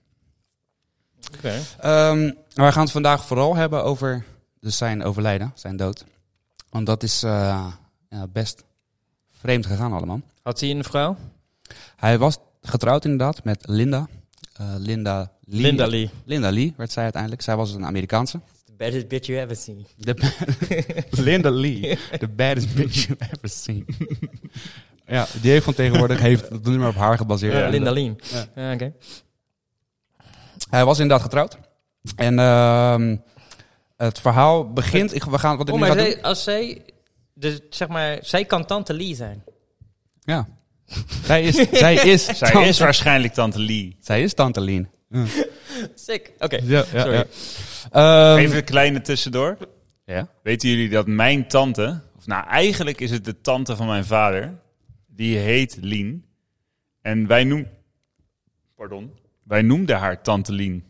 Oké.
Ehm, we gaan het vandaag vooral hebben over dus zijn overlijden, zijn dood. Want dat is eh, ja, best vreemd gegaan allemaal.
Had hij een vrouw?
Hij was getrouwd inderdaad met Linda. Eh, Linda Lee.
Linda Lee.
Linda Lee werd zij uiteindelijk. Zij was een Amerikaanse.
The baddest bitch you ever seen. <laughs>
Linda Lee. The baddest bitch you ever seen. <laughs> ja, die heeft van tegenwoordig heeft het nummer op haar gebaseerd.
Ja,
Linda Lee.
Ja.
Ja, oké.
Hij was inderdaad getrouwd. En ehm, het verhaal begint... Ik, we gaan, wat ik
Oh,
nu
maar
ga doen...
zij, als zij, dus zeg maar, zij kan tante Lee zijn.
Ja. zij is... Zij is, <laughs>
Zij
tante,
is waarschijnlijk Tante Lee.
zij is tante Lien. <laughs>
Sick. Oké.
Ja, ja,
Sorry.
ja. Ehm,
Even een kleine tussendoor.
ja?
Weten jullie dat mijn tante, of nou eigenlijk is het de tante van mijn vader, die heet Lien. En wij noem, pardon, wij noemden haar tante Lien.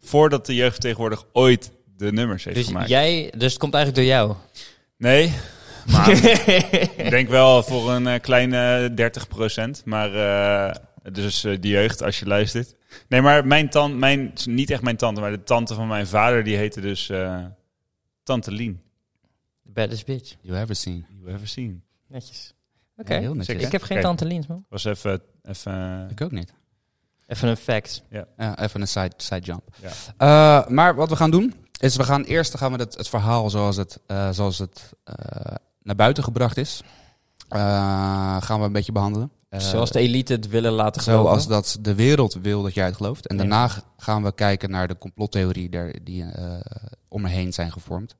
Voordat de jeugd tegenwoordig ooit de nummers heeft
Dus
gemaakt.
jij, dus het komt eigenlijk door jou.
Nee, maar <laughs> ik denk wel voor een eh, kleine 30 procent. Maar eh, dus eh, die jeugd, als je luistert. Nee, maar mijn tante, mijn, niet echt mijn tante, maar de tante van mijn vader, die heette dus eh, Tante Lien.
The baddest bitch.
You ever seen.
You ever seen?
Netjes. Oké.
Ja.
Ik heb geen tante Liens, man.
Was even, even
Ik ook niet.
Even een fact.
Ja, even een side, side jump.
Ja.
Eh, maar wat we gaan doen, is we gaan eerst gaan we het, het verhaal zoals het, eh, zoals het eh, naar buiten gebracht is, eh, gaan we een beetje behandelen. Eh,
Zoals de elite het willen laten geloven.
zoals dat de wereld wil dat jij het gelooft. En
Ja.
daarna gaan we kijken naar de complottheorie der, die eh om me heen zijn gevormd.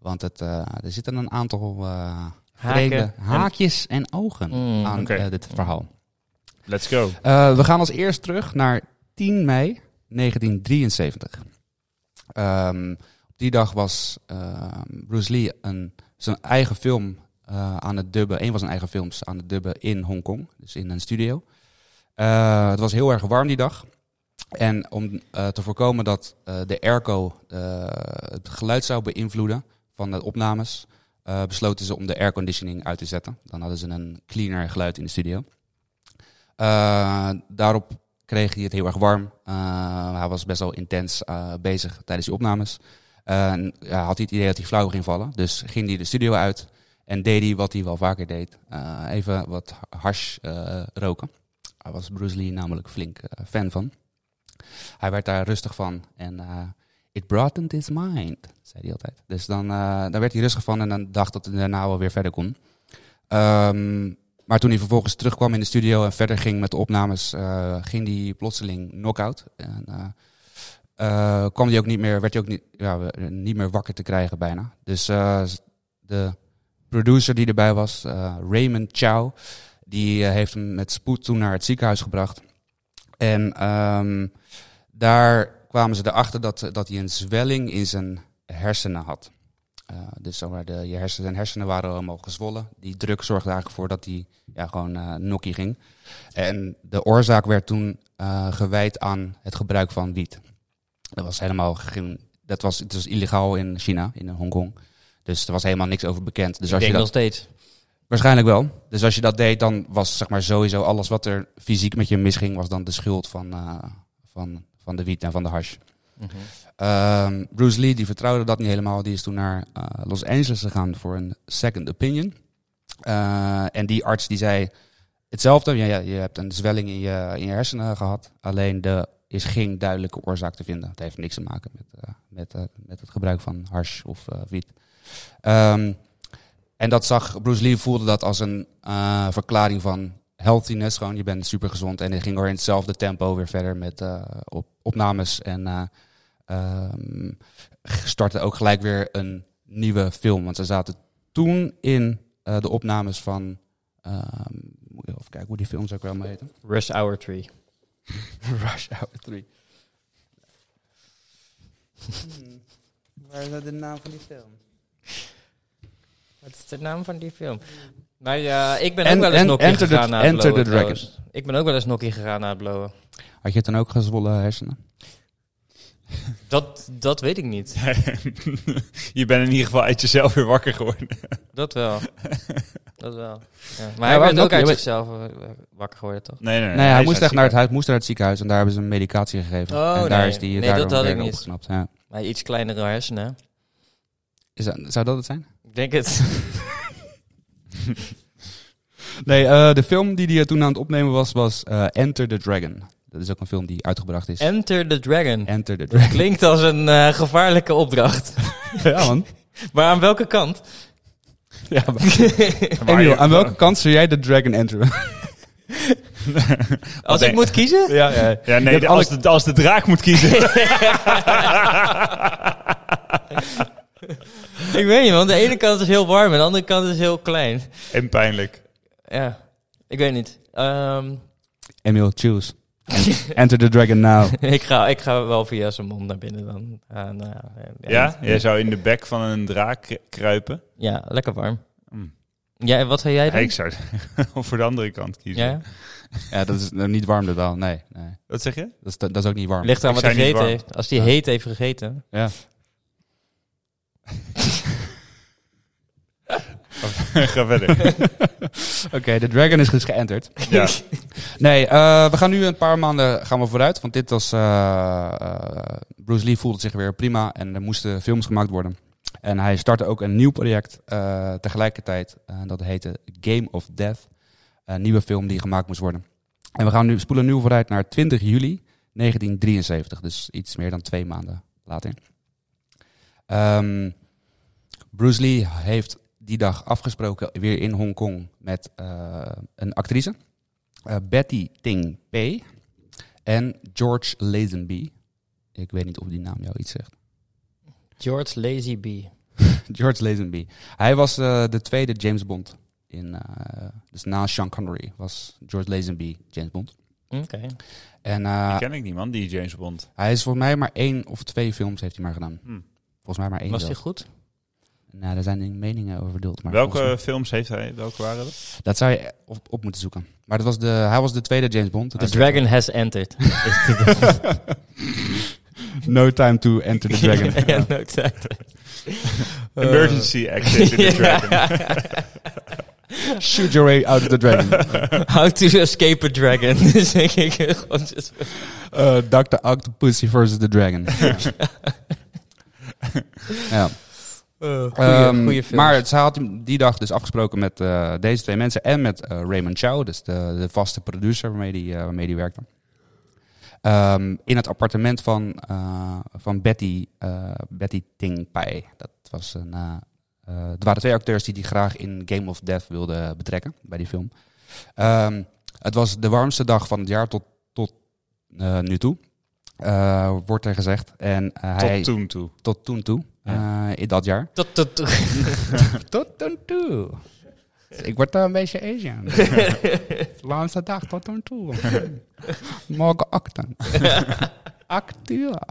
Want het, eh, er zitten een aantal eh
Haken.
haakjes en ogen
Mm,
aan dit verhaal.
Let's go.
Eh, we gaan als eerst terug naar 10 mei 1973. Ehm, op die dag was eh, Bruce Lee een, zijn eigen film eh, aan het dubben. Een van zijn eigen films aan het dubben in Hongkong. Dus in een studio. Eh, het was heel erg warm die dag. En om eh, te voorkomen dat de airco het geluid zou beïnvloeden van de opnames, besloten ze om de airconditioning uit te zetten. Dan hadden ze een cleaner geluid in de studio. Daarop kreeg hij het heel erg warm. Hij was best wel intens bezig tijdens die opnames. Ja, had hij het idee dat hij flauw ging vallen. Dus ging hij de studio uit en deed hij wat hij wel vaker deed. Eh, even wat hash eh, roken. Daar was Bruce Lee namelijk flink eh, fan van. Hij werd daar rustig van en it broadened his mind, zei hij altijd. Dus dan, daar werd hij rustig van en dan dacht dat hij daarna wel weer verder kon. Ehm, maar toen hij vervolgens terugkwam in de studio en verder ging met de opnames, ging hij plotseling knock-out. En, kwam hij ook niet meer, werd hij ook niet, ja, niet meer wakker te krijgen bijna. Dus de producer die erbij was, eh, Raymond Chow, die eh, heeft hem met spoed toen naar het ziekenhuis gebracht. En ehm, daar kwamen ze erachter dat, dat hij een zwelling in zijn hersenen had. Eh, dus zeg maar, de, je hersenen, zijn hersenen waren allemaal gezwollen. Die druk zorgde eigenlijk voor dat hij ja, gewoon eh nokkie ging. En de oorzaak werd toen gewijd aan het gebruik van wiet. Dat was helemaal geen, dat was, het was illegaal in China, in Hongkong. Dus er was helemaal niks over bekend. Dus
ik
als je dat,
nog steeds.
Waarschijnlijk wel. Dus als je dat deed, dan was zeg maar sowieso alles wat er fysiek met je misging, was dan de schuld van, eh, van, van de wiet en van de hash.
Mhm.
Ehm, Bruce Lee die vertrouwde dat niet helemaal. Die is toen naar eh, Los Angeles gegaan voor een second opinion. Eh, en die arts die zei hetzelfde. Ja, je hebt een zwelling in je, in je hersenen gehad. Alleen er is geen duidelijke oorzaak te vinden. Het heeft niks te maken met, met, met het gebruik van hash of wiet. Ehm, en dat zag Bruce Lee voelde dat als een eh, verklaring van healthiness. Gewoon, je bent super gezond. En hij ging weer in hetzelfde tempo weer verder met eh, op, opnames. En eh, ehm, startte ook gelijk weer een nieuwe film. Want ze zaten toen in eh, de opnames van. ehm, moet ik even kijken hoe die film zou ik wel maar heten.
Rush Hour 3. <laughs>
Rush Hour 3. Hmm. Waar is dat de naam van die film?
Wat is de naam van die film? Maar ja, ik ben
En-
ook wel eens
en-
nokkie
Enter the-
gegaan na het
Enter the
blowen,
Dragon.
trouwens. Ik ben ook wel eens nokkie gegaan na het blowen.
Had je dan ook gezwollen hersenen? <laughs>
Dat, dat weet ik niet. <laughs>
je bent in ieder geval uit jezelf weer wakker geworden.
Dat wel. dat wel. Ja. <laughs> Maar
Ja,
hij werd ook uit
je
zichzelf eh, wakker geworden, toch?
Nee, nee, nee.
Nee, hij, moest echt naar het,
ziekenhuis.
hij moest naar het ziekenhuis en daar hebben ze hem medicatie gegeven.
Oh,
en daar
nee.
is die
Nee, dat had ik niet.
opgeknapt. Ja.
Maar iets kleinere hersenen.
Is dat, zou dat het zijn?
Ik denk het. <laughs>
Nee, eh, de film die hij toen aan het opnemen was, was eh, Enter the Dragon. Dat is ook een film die uitgebracht is.
Enter the Dragon.
Enter the Dragon.
Klinkt als een eh, gevaarlijke opdracht. <laughs>
ja, man.
maar aan welke kant? <laughs>
Ja, maar- Emiel, aan welke kant zou jij de Dragon enteren?
Als ik moet kiezen?
ja, ja.
Ja, nee, als, de, als de draak moet kiezen.
Ik weet niet, want de ene kant is heel warm en de andere kant is heel klein.
en pijnlijk.
Ja, ik weet niet. Ehm,
Emiel, choose. Enter the Dragon now. <laughs>
ik, ga, ik ga wel via zijn mond naar binnen dan. Nou, ja, ja,
Ja? Jij zou in de bek van een draak kruipen.
Ja, lekker warm.
Mm.
Ja, wat zou jij
Ja,
doen?
ik zou <laughs> voor de andere kant kiezen.
Ja?
Ja, dat is nou niet warm dat wel. Nee, nee.
Wat zeg je?
Dat is, dat is ook niet warm.
Ligt aan
Ik
wat hij gegeten heeft. Als hij
Ja.
heet heeft gegeten.
Ja. <laughs> <laughs>
Ga verder. <laughs>
Oké, de Dragon is dus geënterd.
ja. <laughs>
Nee, eh, we gaan nu een paar maanden gaan we vooruit. Want dit was... eh, eh, Bruce Lee voelde zich weer prima en er moesten films gemaakt worden. En hij startte ook een nieuw project tegelijkertijd. eh, dat heette Game of Death. Een nieuwe film die gemaakt moest worden. En we gaan nu spoelen nu vooruit naar 20 juli 1973. Dus iets meer dan twee maanden later. Ehm, Bruce Lee heeft die dag afgesproken weer in Hongkong met eh, een actrice. Eh, Betty Ting Pei en George Lazenby. Ik weet niet of die naam jou iets zegt.
George Lazy B. <laughs>
George Lazenby. Hij was eh, de tweede James Bond. In, eh, dus na Sean Connery was George Lazenby James Bond.
Oké.
En eh,
Die ken ik niet, man, die James Bond.
hij is volgens mij maar één of twee films heeft hij maar gedaan.
Hm.
Volgens mij maar één
Was die
zelfs.
goed?
Nou, daar zijn meningen over verdeeld. Maar
Welke films heeft hij? Welke waren dat?
Dat zou je op, op moeten zoeken. Maar dat was de, hij was de tweede James Bond.
The Dragon has entered. <laughs>
No time to enter the dragon. <laughs>
ja, no time. <laughs>
Emergency exit in the Dragon.
Shoot your way out of the dragon.
How to escape a dragon. Dus denk ik gewoon
Uh, Dr. Octopussy versus the dragon. ja.
Goeie,
Ehm,
goeie film.
maar ze had die dag dus afgesproken met eh, deze twee mensen en met eh, Raymond Chow, dus de, de vaste producer waarmee die, eh, waarmee die werkte. Ehm, in het appartement van, eh, van Betty, eh, Betty Ting Pai. Dat was een, eh, eh, er waren twee acteurs die die graag in Game of Death wilden betrekken bij die film. Ehm, het was de warmste dag van het jaar tot, tot eh, nu toe, eh, wordt er gezegd. En eh, hij,
Tot toen toe.
tot toen toe, eh, in dat jaar.
Tot, tot, tot. <laughs>
Tot toen toe. Ik word daar een beetje Asian. <laughs> Laatste dag tot toen toe. <laughs> Morgen acten. Actua.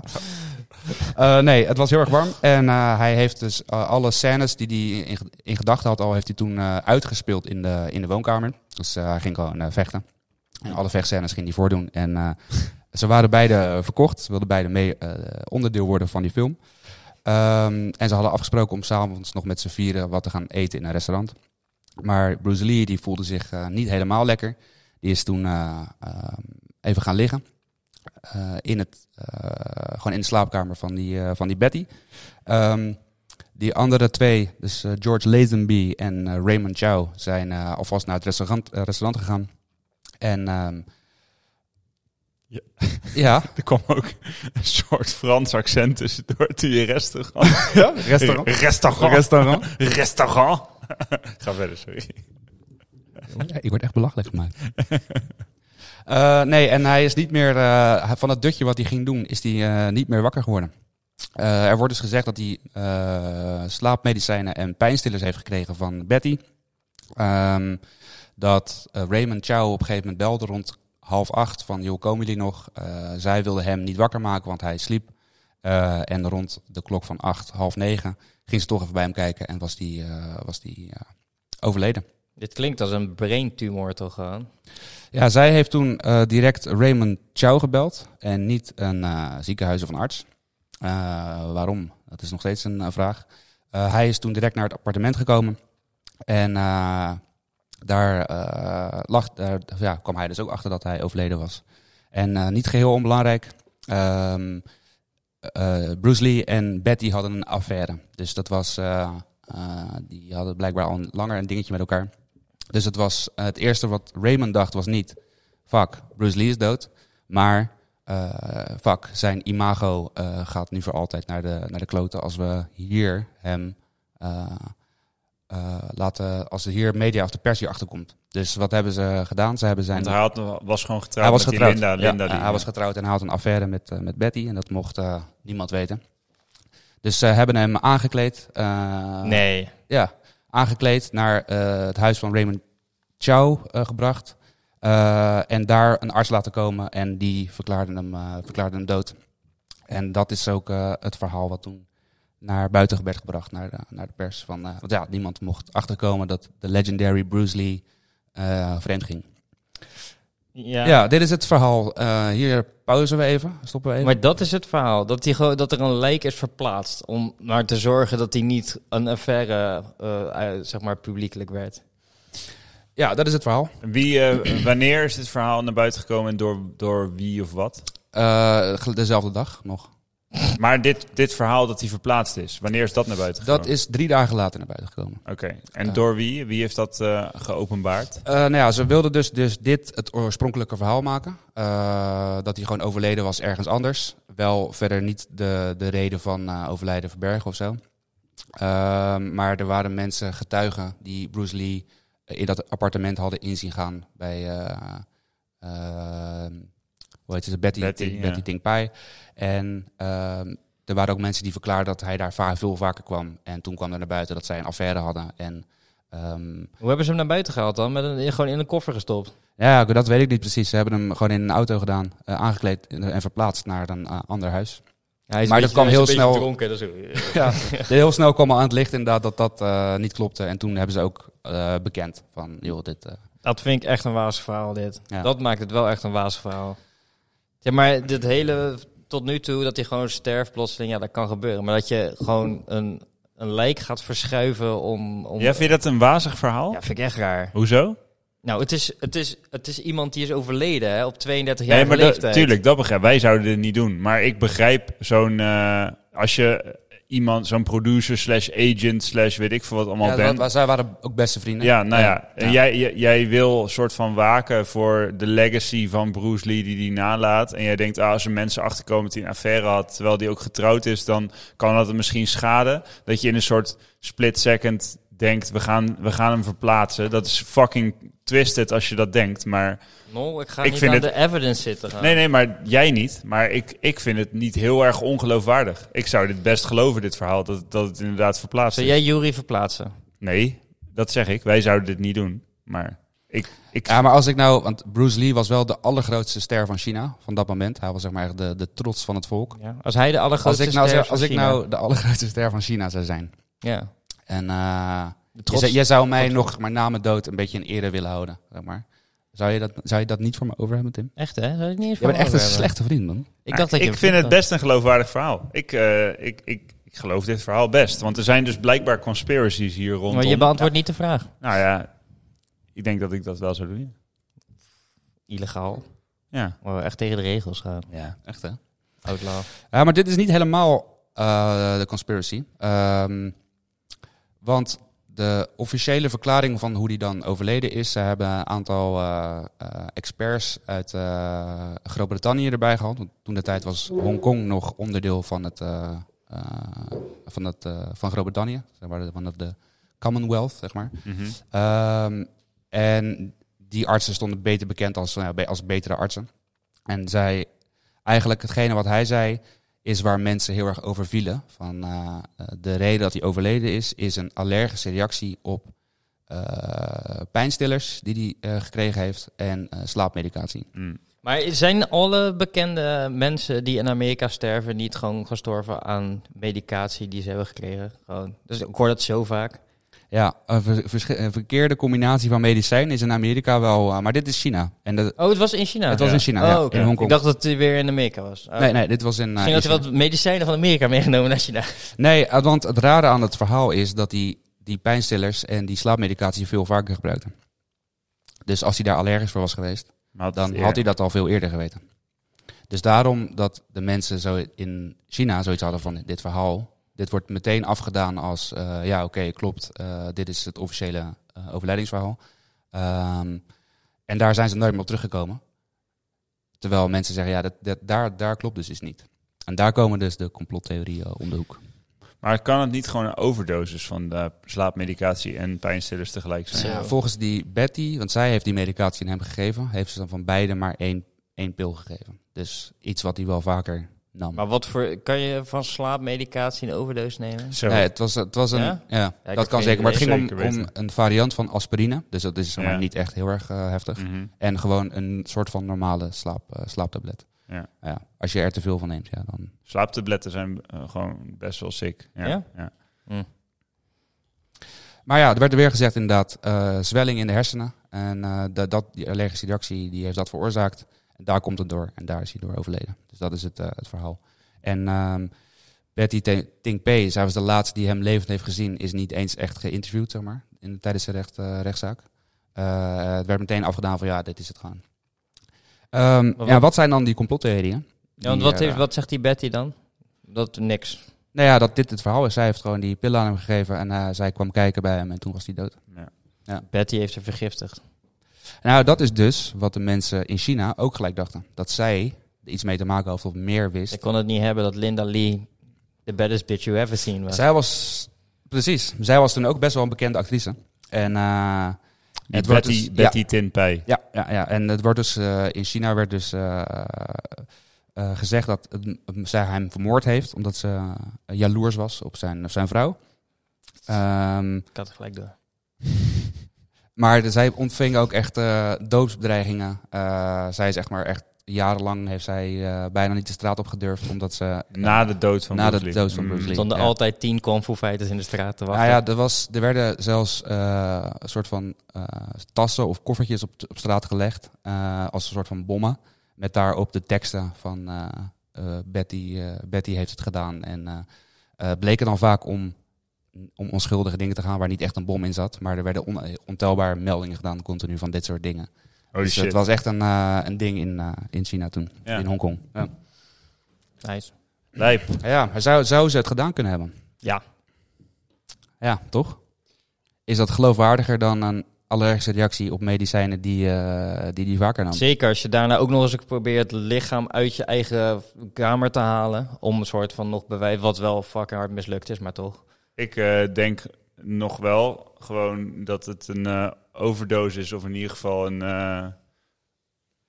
Eh, nee, het was heel erg warm. En eh, hij heeft dus alle scènes die hij in, in gedachten had al, heeft hij toen uitgespeeld in de, in de woonkamer. Dus hij ging gewoon vechten. En alle vechtscènes ging hij voordoen. En ze waren beide verkocht. Ze wilden beide mee onderdeel worden van die film. Ehm, en ze hadden afgesproken om s'avonds nog met z'n vieren wat te gaan eten in een restaurant. Maar Bruce Lee die voelde zich eh, niet helemaal lekker. Die is toen eh, ehm, even gaan liggen. Eh, in het, gewoon in de slaapkamer van die, van die Betty. Ehm, die andere twee, dus George Lazenby en Raymond Chow, zijn alvast naar het restaurant, restaurant gegaan. En
Ja.
ja, <laughs>
Er kwam ook een soort Frans accent tussendoor toen je restaurant. <laughs>
ja, <laughs> restaurant.
Restaurant.
restaurant.
Restaurant. Ga verder, sorry.
Ja, ik word echt belachelijk gemaakt. Eh, nee, en hij is niet meer, eh, van het dutje wat hij ging doen, is hij eh, niet meer wakker geworden. Er wordt dus gezegd dat hij slaapmedicijnen en pijnstillers heeft gekregen van Betty. Ehm, dat Raymond Chow op een gegeven moment belde rond half acht van, joh, komen jullie nog? Eh, zij wilde hem niet wakker maken, want hij sliep. Eh, en rond de klok van acht, half negen, ging ze toch even bij hem kijken en was die, eh, was die overleden.
Dit klinkt als een braintumor toch gewoon?
Ja, zij heeft toen direct Raymond Chow gebeld en niet een ziekenhuis of een arts. Waarom? Dat is nog steeds een vraag. Hij is toen direct naar het appartement gekomen en daar, eh, lag, daar ja, kwam hij dus ook achter dat hij overleden was. En eh, niet geheel onbelangrijk, ehm, eh, Bruce Lee en Betty hadden een affaire. Dus dat was, die hadden blijkbaar al langer een dingetje met elkaar. Dus het was het eerste wat Raymond dacht was niet, fuck, Bruce Lee is dood. Maar, eh fuck, zijn imago gaat nu voor altijd naar de, naar de kloten als we hier hem eh, eh, laten, als er hier media of de pers hier achterkomt. Dus wat hebben ze gedaan? Ze hebben zijn...
Want hij had, was gewoon getrouwd
hij was
met
getrouwd.
Linda.
Ja,
Linda die,
hij was getrouwd en hij had een affaire met, eh, met Betty en dat mocht eh, niemand weten. Dus ze hebben hem aangekleed.
nee.
ja, aangekleed naar het huis van Raymond Chow gebracht. En daar een arts laten komen en die verklaarde hem, verklaarde hem dood. En dat is ook het verhaal wat toen naar buiten werd gebracht, naar de, naar de pers. Van, eh, want ja, niemand mocht achterkomen dat de legendary Bruce Lee eh, vreemd ging.
Ja.
Ja, dit is het verhaal. Eh, hier pauzen we even, stoppen we even.
Maar dat is het verhaal. Dat, die dat er een lijk is verplaatst. Om maar te zorgen dat hij niet een affaire eh, zeg maar, publiekelijk werd.
Ja, dat is het verhaal.
Wie, eh, <clears throat> wanneer is dit verhaal naar buiten gekomen en door, door wie of wat?
Eh, dezelfde dag nog.
Maar dit, dit verhaal dat hij verplaatst is, wanneer is dat naar buiten gekomen?
Dat is drie dagen later naar buiten gekomen.
Oké, en
Ja.
door wie? Wie heeft dat eh, geopenbaard?
Eh, nou ja, ze wilden dus, dus dit het oorspronkelijke verhaal maken. Eh, dat hij gewoon overleden was ergens anders. Wel verder niet de, de reden van overlijden verbergen of zo. Maar er waren mensen, getuigen, die Bruce Lee in dat appartement hadden inzien gaan bij, hoe heet ze, Betty,
Betty,
Ting,
ja.
Betty Ting Pai. En ehm, er waren ook mensen die verklaarden dat hij daar va- veel vaker kwam. En toen kwam er naar buiten dat zij een affaire hadden. En ehm,
Hoe hebben ze hem naar buiten gehaald dan? Met een, gewoon in een koffer gestopt?
ja, dat weet ik niet precies. Ze hebben hem gewoon in een auto gedaan, eh, aangekleed en, verplaatst naar een eh, ander huis.
hij is
Maar
een
dat
beetje-
kwam
is
heel snel-
Dronken, is ook- <laughs>
Ja, heel snel kwam al aan het licht inderdaad dat dat eh, niet klopte. En toen hebben ze ook eh, bekend van, joh, dit... eh,
Dat vind ik echt een wazig verhaal, dit.
Ja.
Dat maakt het wel echt een wazig verhaal. Ja, maar dit hele, tot nu toe, dat hij gewoon sterft plotseling, ja, dat kan gebeuren. Maar dat je gewoon een, een lijk gaat verschuiven om... om
Ja, vind je dat een wazig verhaal?
Ja, vind ik echt raar.
Hoezo?
Nou, het is, het is, het is iemand die is overleden hè, op 32
Nee,
jaar
maar dat,
leeftijd.
tuurlijk, dat begrijp Wij zouden dit niet doen. Maar ik begrijp zo'n... eh, als je iemand, zo'n producer slash agent slash weet ik veel wat allemaal
ja,
bent...
dat- zij waren ook beste vrienden.
Ja, nou ja. En
Ja.
Jij, jij, jij wil een soort van waken voor de legacy van Bruce Lee die die nalaat. En jij denkt, ah, als er mensen achterkomen dat hij een affaire had, terwijl die ook getrouwd is, dan kan dat hem misschien schaden. Dat je in een soort split second denkt, we gaan, we gaan hem verplaatsen. Dat is fucking twisted als je dat denkt. Maar
No, ik ga
Ik
niet
vind
aan
het-
de evidence zitten gaan.
nee, nee, maar jij niet. Maar ik, ik vind het niet heel erg ongeloofwaardig. Ik zou dit best geloven, dit verhaal, dat, dat het inderdaad verplaatst
Zou jij Jury verplaatsen?
Nee, dat zeg ik. Wij zouden dit niet doen. Maar ik, ik
Ja, maar als ik nou, want Bruce Lee was wel de allergrootste ster van China van dat moment. Hij was zeg maar echt de, de trots van het volk.
Ja. Als hij de
Als
allergrootste
ik, nou,
ster
als ik
China-
nou de allergrootste ster van China zou zijn.
Ja.
En eh,
trots-
zou- jij zou mij
trots-
nog maar na mijn dood een beetje in ere willen houden. Zeg maar. zou, je dat, zou je dat niet voor me over hebben, Tim?
Echt hè? Zou ik niet eens
Je bent echt een
hebben.
slechte vriend, man.
Ik dacht dat je
ik vind het best een geloofwaardig verhaal. Ik, eh, ik, ik, ik geloof dit verhaal best. Want er zijn dus blijkbaar conspiracies hier rondom.
Maar je beantwoordt niet de vraag.
Nou ja, ik denk dat ik dat wel zou doen.
Illegaal.
Ja.
Maar echt tegen de regels gaan.
Ja, echt hè?
Outlaw.
Ja, maar dit is niet helemaal eh, de conspiracy. Ehm, want de officiële verklaring van hoe die dan overleden is, ze hebben een aantal eh, eh, experts uit eh, Groot-Brittannië erbij gehad. Want toen de tijd was Hongkong nog onderdeel van het van, het, van Groot-Brittannië, zeg maar, van de Commonwealth, zeg maar.
Mhm.
Ehm, en die artsen stonden beter bekend als, nou als betere artsen. En zij, eigenlijk hetgene wat hij zei, is waar mensen heel erg over vielen. Van, eh, de reden dat hij overleden is, is een allergische reactie op eh, pijnstillers die hij eh, gekregen heeft en slaapmedicatie.
Mm.
Maar zijn alle bekende mensen die in Amerika sterven niet gewoon gestorven aan medicatie die ze hebben gekregen? Gewoon. Dus ik hoor dat zo vaak.
Ja, een verkeerde combinatie van medicijnen is in Amerika wel, eh, maar dit is China. En de,
Oh, het was in China?
het was
ja.
in China,
Oh,
ja, in
Ik
Hongkong.
dacht dat hij weer in Amerika was. Oh.
Nee, nee, dit was in, eh,
Misschien
in
had hij wat medicijnen van Amerika meegenomen naar China.
Nee, eh, want het rare aan het verhaal is dat hij die pijnstillers en die slaapmedicatie veel vaker gebruikte. Dus als hij daar allergisch voor was geweest,
Maar
dan
het-
had hij dat al veel eerder geweten. Dus daarom dat de mensen zo in China zoiets hadden van dit verhaal. Dit wordt meteen afgedaan als, eh, ja oké, klopt, eh, dit is het officiële eh, overlijdingsverhaal. Ehm, en daar zijn ze nooit meer op teruggekomen. Terwijl mensen zeggen, ja, dat, dat, daar, daar klopt dus iets niet. En daar komen dus de complottheorieën om de hoek.
Maar kan het niet gewoon een overdosis van de slaapmedicatie en pijnstillers tegelijk zijn?
Ja, volgens die Betty, want zij heeft die medicatie aan hem gegeven, heeft ze dan van beide maar één, één pil gegeven. Dus iets wat hij wel vaker nam.
Maar wat voor... Kan je van slaapmedicatie een overdosis nemen?
Zo.
Nee, het was, het was een.
Ja?
Ja, dat kan zeker. Maar het ging om, een variant van aspirine. Dus dat is zeg maar,
Ja.
niet echt heel erg eh, heftig.
Mhm.
En gewoon een soort van normale slaap, eh, slaaptablet.
Ja.
als je er te veel van neemt, ja, dan.
Slaaptabletten zijn eh, gewoon best wel sick. Ja.
Ja?
ja.
Maar ja, er werd er weer gezegd inderdaad eh, zwelling in de hersenen. En eh, dat, dat, die allergische reactie die heeft dat veroorzaakt. En daar komt het door. En daar is hij door overleden. Dus dat is het, eh, het verhaal. En ehm, Betty Te- Ting Pei, zij was de laatste die hem levend heeft gezien, is niet eens echt geïnterviewd, zeg maar, in, tijdens de recht, eh, rechtszaak. Eh, het werd meteen afgedaan van ja, dit is het gaan. Ehm,
wat-
ja, wat zijn dan die complottheorieën?
Ja, want
Die,
wat, heeft, wat zegt die Betty dan? Dat niks.
Nou ja, dat dit het verhaal is. Zij heeft gewoon die pillen aan hem gegeven en eh, zij kwam kijken bij hem en toen was hij dood.
Ja.
Betty heeft ze vergiftigd.
Nou, dat is dus wat de mensen in China ook gelijk dachten. Dat zij er iets mee te maken had of meer wist.
Ik kon het niet hebben dat Linda Lee the baddest bitch you ever seen was.
Zij was, precies, zij was toen ook best wel een bekende actrice. En eh,
Die
Het wordt
Betty,
dus-
Betty Tin Pei.
ja, ja, ja, en het wordt dus eh, in China werd dus eh, eh, gezegd dat zij hem vermoord heeft omdat ze jaloers was op zijn, op zijn vrouw. Ehm,
Ik had het gelijk door. <laughs>
Maar de- zij ontving ook echt eh doodsbedreigingen. Eh, zij is echt maar echt jarenlang heeft zij eh, bijna niet de straat op gedurfd, omdat ze...
Na de dood van
Na de
Bruce Lee.
dood van
Mm.
Bruce
Er
Lee.
stonden
Ja.
altijd tien kung fu fighters in de straat te wachten.
Nou ja, er, was, er werden zelfs eh, een soort van eh, tassen of koffertjes op, op straat gelegd. eh, als een soort van bommen. Met daarop de teksten van eh, eh, Betty, eh, Betty heeft het gedaan. En eh eh, bleken dan vaak om, om onschuldige dingen te gaan waar niet echt een bom in zat. Maar er werden on- ontelbare meldingen gedaan continu van dit soort dingen. Dus
shit.
het was echt een, eh, een ding in, eh, in China toen.
Ja.
In Hongkong. Ja,
Nice.
Lijp.
ja maar zou, zou ze het gedaan kunnen hebben?
Ja.
Ja, toch? Is dat geloofwaardiger dan een allergische reactie op medicijnen die eh, die, die vaker nam?
Zeker als je daarna ook nog eens probeert het lichaam uit je eigen kamer te halen. Om een soort van nog bewijs, wat wel fucking hard mislukt is, maar toch.
Ik eh, denk nog wel gewoon dat het een eh, overdosis is, of in ieder geval een eh,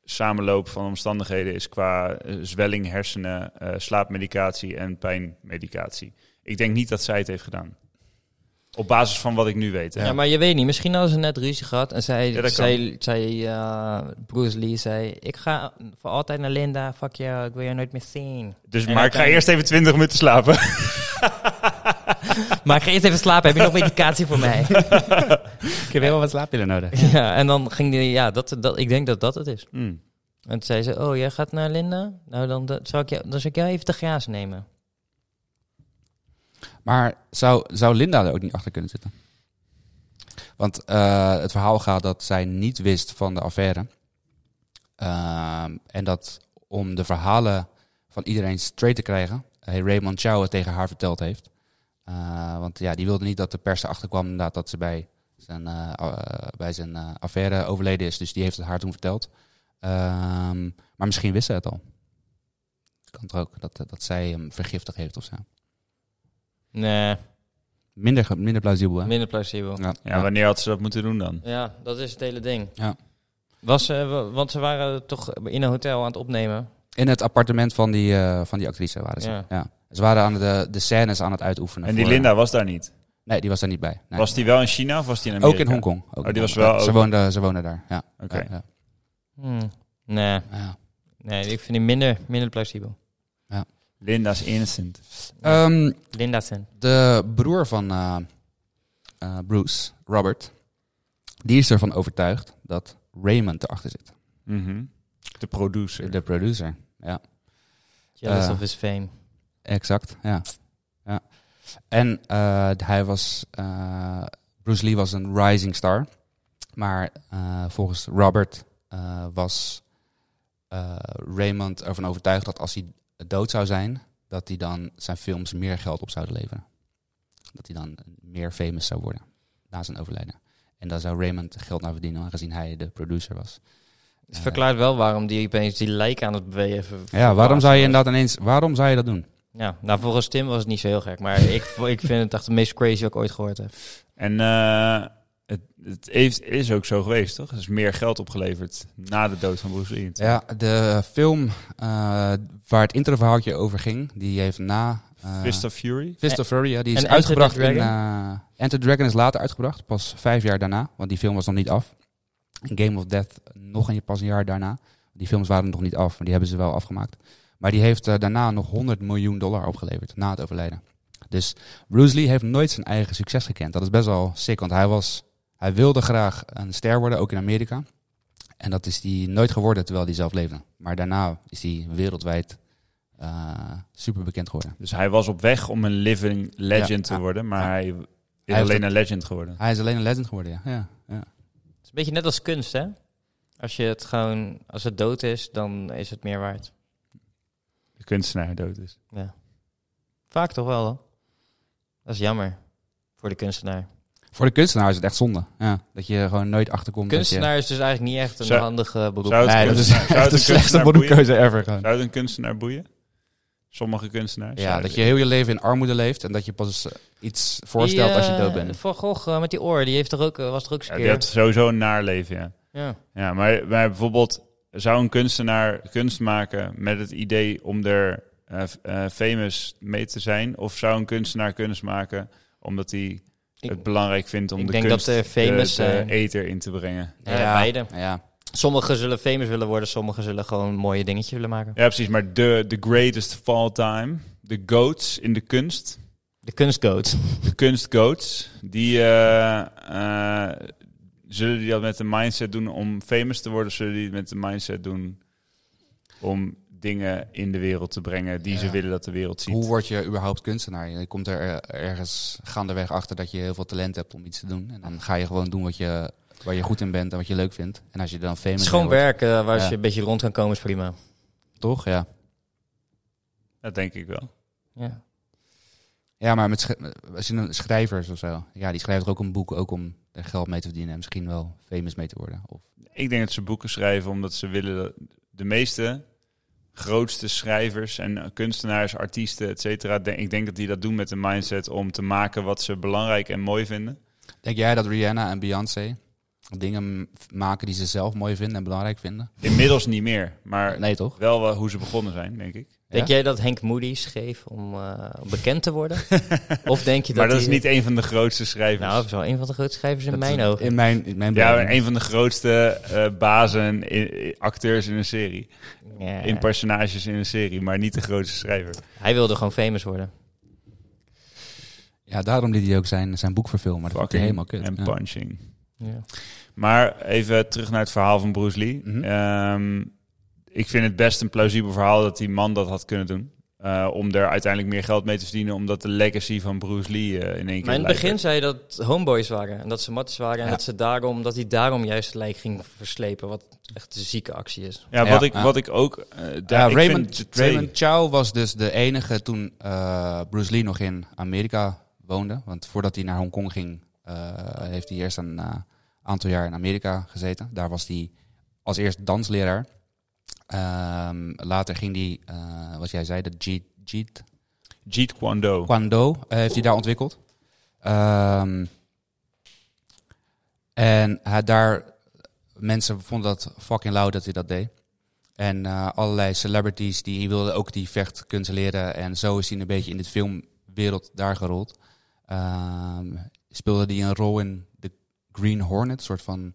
samenloop van omstandigheden is qua zwelling, hersenen, slaapmedicatie en pijnmedicatie. Ik denk niet dat zij het heeft gedaan. Op basis van wat ik nu weet. Hè.
Ja. maar je weet niet. Misschien hadden ze net ruzie gehad. En zij,
Ja,
zij, zij Bruce Lee zei... Ik ga voor altijd naar Linda. Fuck jou, ik wil je nooit meer zien.
Dus,
En
maar ik ga eerst even 20 minuten slapen. <laughs> <laughs>
Maar ik ga eerst even slapen. Heb je nog medicatie voor mij?
Ik heb wel wat slaappillen nodig. <laughs>
ja, en dan ging die... Ja, dat, dat, ik denk dat dat het is.
Hmm.
En toen zei ze... Oh, jij gaat naar Linda? Nou, dan, dan, zal, ik jou, dan zal ik jou even te graas nemen.
Maar zou, zou Linda er ook niet achter kunnen zitten? Want eh, het verhaal gaat dat zij niet wist van de affaire. Ehm, en dat om de verhalen van iedereen straight te krijgen, hij Raymond Chow het tegen haar verteld heeft. Eh, want ja, die wilde niet dat de pers erachter kwam inderdaad dat ze bij zijn, eh, a- bij zijn eh, affaire overleden is. Dus die heeft het haar toen verteld. Ehm, maar misschien wist ze het al. Kan toch ook dat, dat zij hem vergiftigd heeft of zo.
Nee,
Minder, minder plausibel, hè?
minder plausibel.
Ja,
Ja, wanneer had ze dat moeten doen dan?
Ja, dat is het hele ding.
Ja.
Was, eh, wa- want ze waren toch in een hotel aan het opnemen.
In het appartement van die, eh, van die actrice waren ze.
Ja.
Ja. Ze waren aan de, de scènes aan het uitoefenen.
En die
voor-
Linda was daar niet.
Nee, die was daar niet bij. Nee.
Was die wel in China of was die in Amerika?
ook in Hongkong. Ook
Oh,
in
die was
Hongkong.
wel
Ze
ook-
woonde, ze woonde daar, ja.
Oké.
Ja, ja.
Hmm. Nee,
Ja.
nee, ik vind die minder, minder plausibel.
Linda's innocent.
Ehm,
Linda Sen.
de broer van eh, eh, Bruce, Robert, die is ervan overtuigd dat Raymond erachter zit.
Mhm. De producer.
De producer, ja.
Jealous
Eh.
of his fame.
Exact, ja. ja. En eh, hij was, eh, Bruce Lee was een rising star. Maar eh, volgens Robert was Raymond ervan overtuigd dat als hij dood zou zijn, dat hij dan zijn films meer geld op zouden leveren. Dat hij dan meer famous zou worden na zijn overlijden. En daar zou Raymond geld naar verdienen, aangezien hij de producer was.
Het verklaart wel waarom die opeens die lijk aan het bewegen.
Ja, waarom zou je inderdaad ineens, waarom zou je dat doen?
Ja, nou volgens Tim was het niet zo heel gek. Maar ik, <laughs> ik vind het echt het meest crazy wat ik ooit gehoord heb.
En eh, het, het heeft, is ook zo geweest, toch? Er is meer geld opgeleverd na de dood van Bruce Lee.
Ja, de film eh, waar het introverhaaltje over ging, die heeft na... eh,
Fist of Fury?
Fist of Fury, ja, die is
En Enter
uitgebracht in...
Dragon?
eh Enter the Dragon is later uitgebracht, pas vijf jaar daarna, want die film was nog niet af. Game of Death nog een, pas een jaar daarna. Die films waren nog niet af, maar die hebben ze wel afgemaakt. Maar die heeft eh, daarna nog 100 miljoen dollar opgeleverd, na het overlijden. Dus Bruce Lee heeft nooit zijn eigen succes gekend. Dat is best wel sick, want hij, was, hij wilde graag een ster worden, ook in Amerika. En dat is hij nooit geworden terwijl hij zelf leefde. Maar daarna is hij wereldwijd eh, super bekend geworden.
Dus hij was op weg om een living legend
Ja,
te
ja,
worden, maar
ja.
hij is alleen een legend geworden.
Hij is alleen een legend geworden, ja. ja, ja.
Het is een beetje net als kunst, hè? Als je het gewoon, als het dood is, dan is het meer waard.
De kunstenaar dood is.
Ja. Vaak toch wel, hoor. Dat is jammer. Voor de kunstenaar.
Voor de kunstenaar is het echt zonde. Ja, dat je gewoon nooit achterkomt.
Kunstenaar is dus eigenlijk niet echt een
Zou-
handige beroep.
Zou
je, nee, dat is echt <laughs> de
een
slechtste
kunstenaar boeien?
beroepkeuze ever. Gewoon.
Zou het een kunstenaar boeien? Sommige kunstenaars.
Ja, dat je heel je leven in armoede leeft en dat je pas eh, iets voorstelt
Die,
als je
eh,
dood bent.
Van Gogh eh, met die oor, die heeft er ook, eh, was er ook
Ja, die heeft sowieso een naar leven, ja.
Ja.
Ja, maar, maar bijvoorbeeld zou een kunstenaar kunst maken met het idee om er eh, eh, famous mee te zijn? Of zou een kunstenaar kunst maken omdat hij
Ik-
het belangrijk vindt om
ik
de
denk dat
kunst
er famous
de, de ether in te brengen?
Ja, beide.
Ja.
Sommigen zullen famous willen worden, sommigen zullen gewoon een mooie dingetje willen maken.
Ja, precies. Maar de, de greatest of all time, de goats in de kunst,
De kunstgoat.
de kunstgoats, die eh, eh, zullen die dat met de mindset doen om famous te worden, of zullen die het met de mindset doen om dingen in de wereld te brengen die ze willen dat de wereld ziet.
Hoe word je überhaupt kunstenaar? Je komt er eh, ergens gaandeweg achter dat je heel veel talent hebt om iets te doen. En dan ga je gewoon doen wat je, waar je goed in bent en wat je leuk vindt. En als je dan famous
Het is gewoon
mee wordt,
werken waar
Ja.
je een beetje rond kan komen is prima.
Toch? Ja.
Dat denk ik wel.
Ja.
Ja, maar met sch- als je een schrijvers of zo. Ja, die schrijft er ook een boek ook om er geld mee te verdienen. En misschien wel famous mee te worden. Of,
Ik denk dat ze boeken schrijven omdat ze willen de meeste grootste schrijvers en kunstenaars, artiesten, et cetera. Ik denk dat die dat doen met een mindset om te maken wat ze belangrijk en mooi vinden.
denk jij dat Rihanna en Beyoncé dingen maken die ze zelf mooi vinden en belangrijk vinden?
Inmiddels niet meer, maar
Nee, toch?
wel hoe ze begonnen zijn, denk ik.
Denk
Ja?
jij dat Henk Moody schreef om eh, bekend te worden? <laughs> of denk je dat
maar dat is niet een van de grootste schrijvers.
Nou, dat is wel een van de grootste schrijvers in
Dat
mijn
is-
ogen.
In mijn, in mijn
ja, een van de grootste eh, bazen, i- i- acteurs in een serie.
Ja.
In personages in een serie, maar niet de grootste schrijver.
Hij wilde gewoon famous worden.
Ja, daarom liet hij ook zijn, zijn boek verfilmen. Dat hij helemaal kut.
en
Ja.
punching.
Ja.
Maar even terug naar het verhaal van Bruce Lee. Ehm, ik vind het best een plausibel verhaal dat die man dat had kunnen doen. Eh, om er uiteindelijk meer geld mee te verdienen, omdat de legacy van Bruce Lee eh, in één keer.
Maar in het
lijkt
begin zei je dat homeboys waren en dat ze matties waren en dat, ze daarom, dat hij daarom juist het lijk ging verslepen, wat echt een zieke actie is.
Ja,
Ja,
wat, ik, wat ik ook. eh, daar,
Ja,
ik
Raymond,
vind de twee-
Raymond Chow was dus de enige toen eh, Bruce Lee nog in Amerika woonde. Want voordat hij naar Hongkong ging, eh, heeft hij eerst een aantal jaar in Amerika gezeten. Daar was hij als eerst dansleraar. Ehm, later ging hij, eh, wat jij zei, de Jeet, Jeet
Jeet Kune Do.
Kwando eh, heeft hij daar ontwikkeld. Ehm, en hij daar, mensen vonden dat fucking lauw dat hij dat deed. En eh, allerlei celebrities die wilden ook die vechtkunst leren. En zo is hij een beetje in de filmwereld daar gerold. Ehm, speelde hij een rol in de Green Hornet, een soort van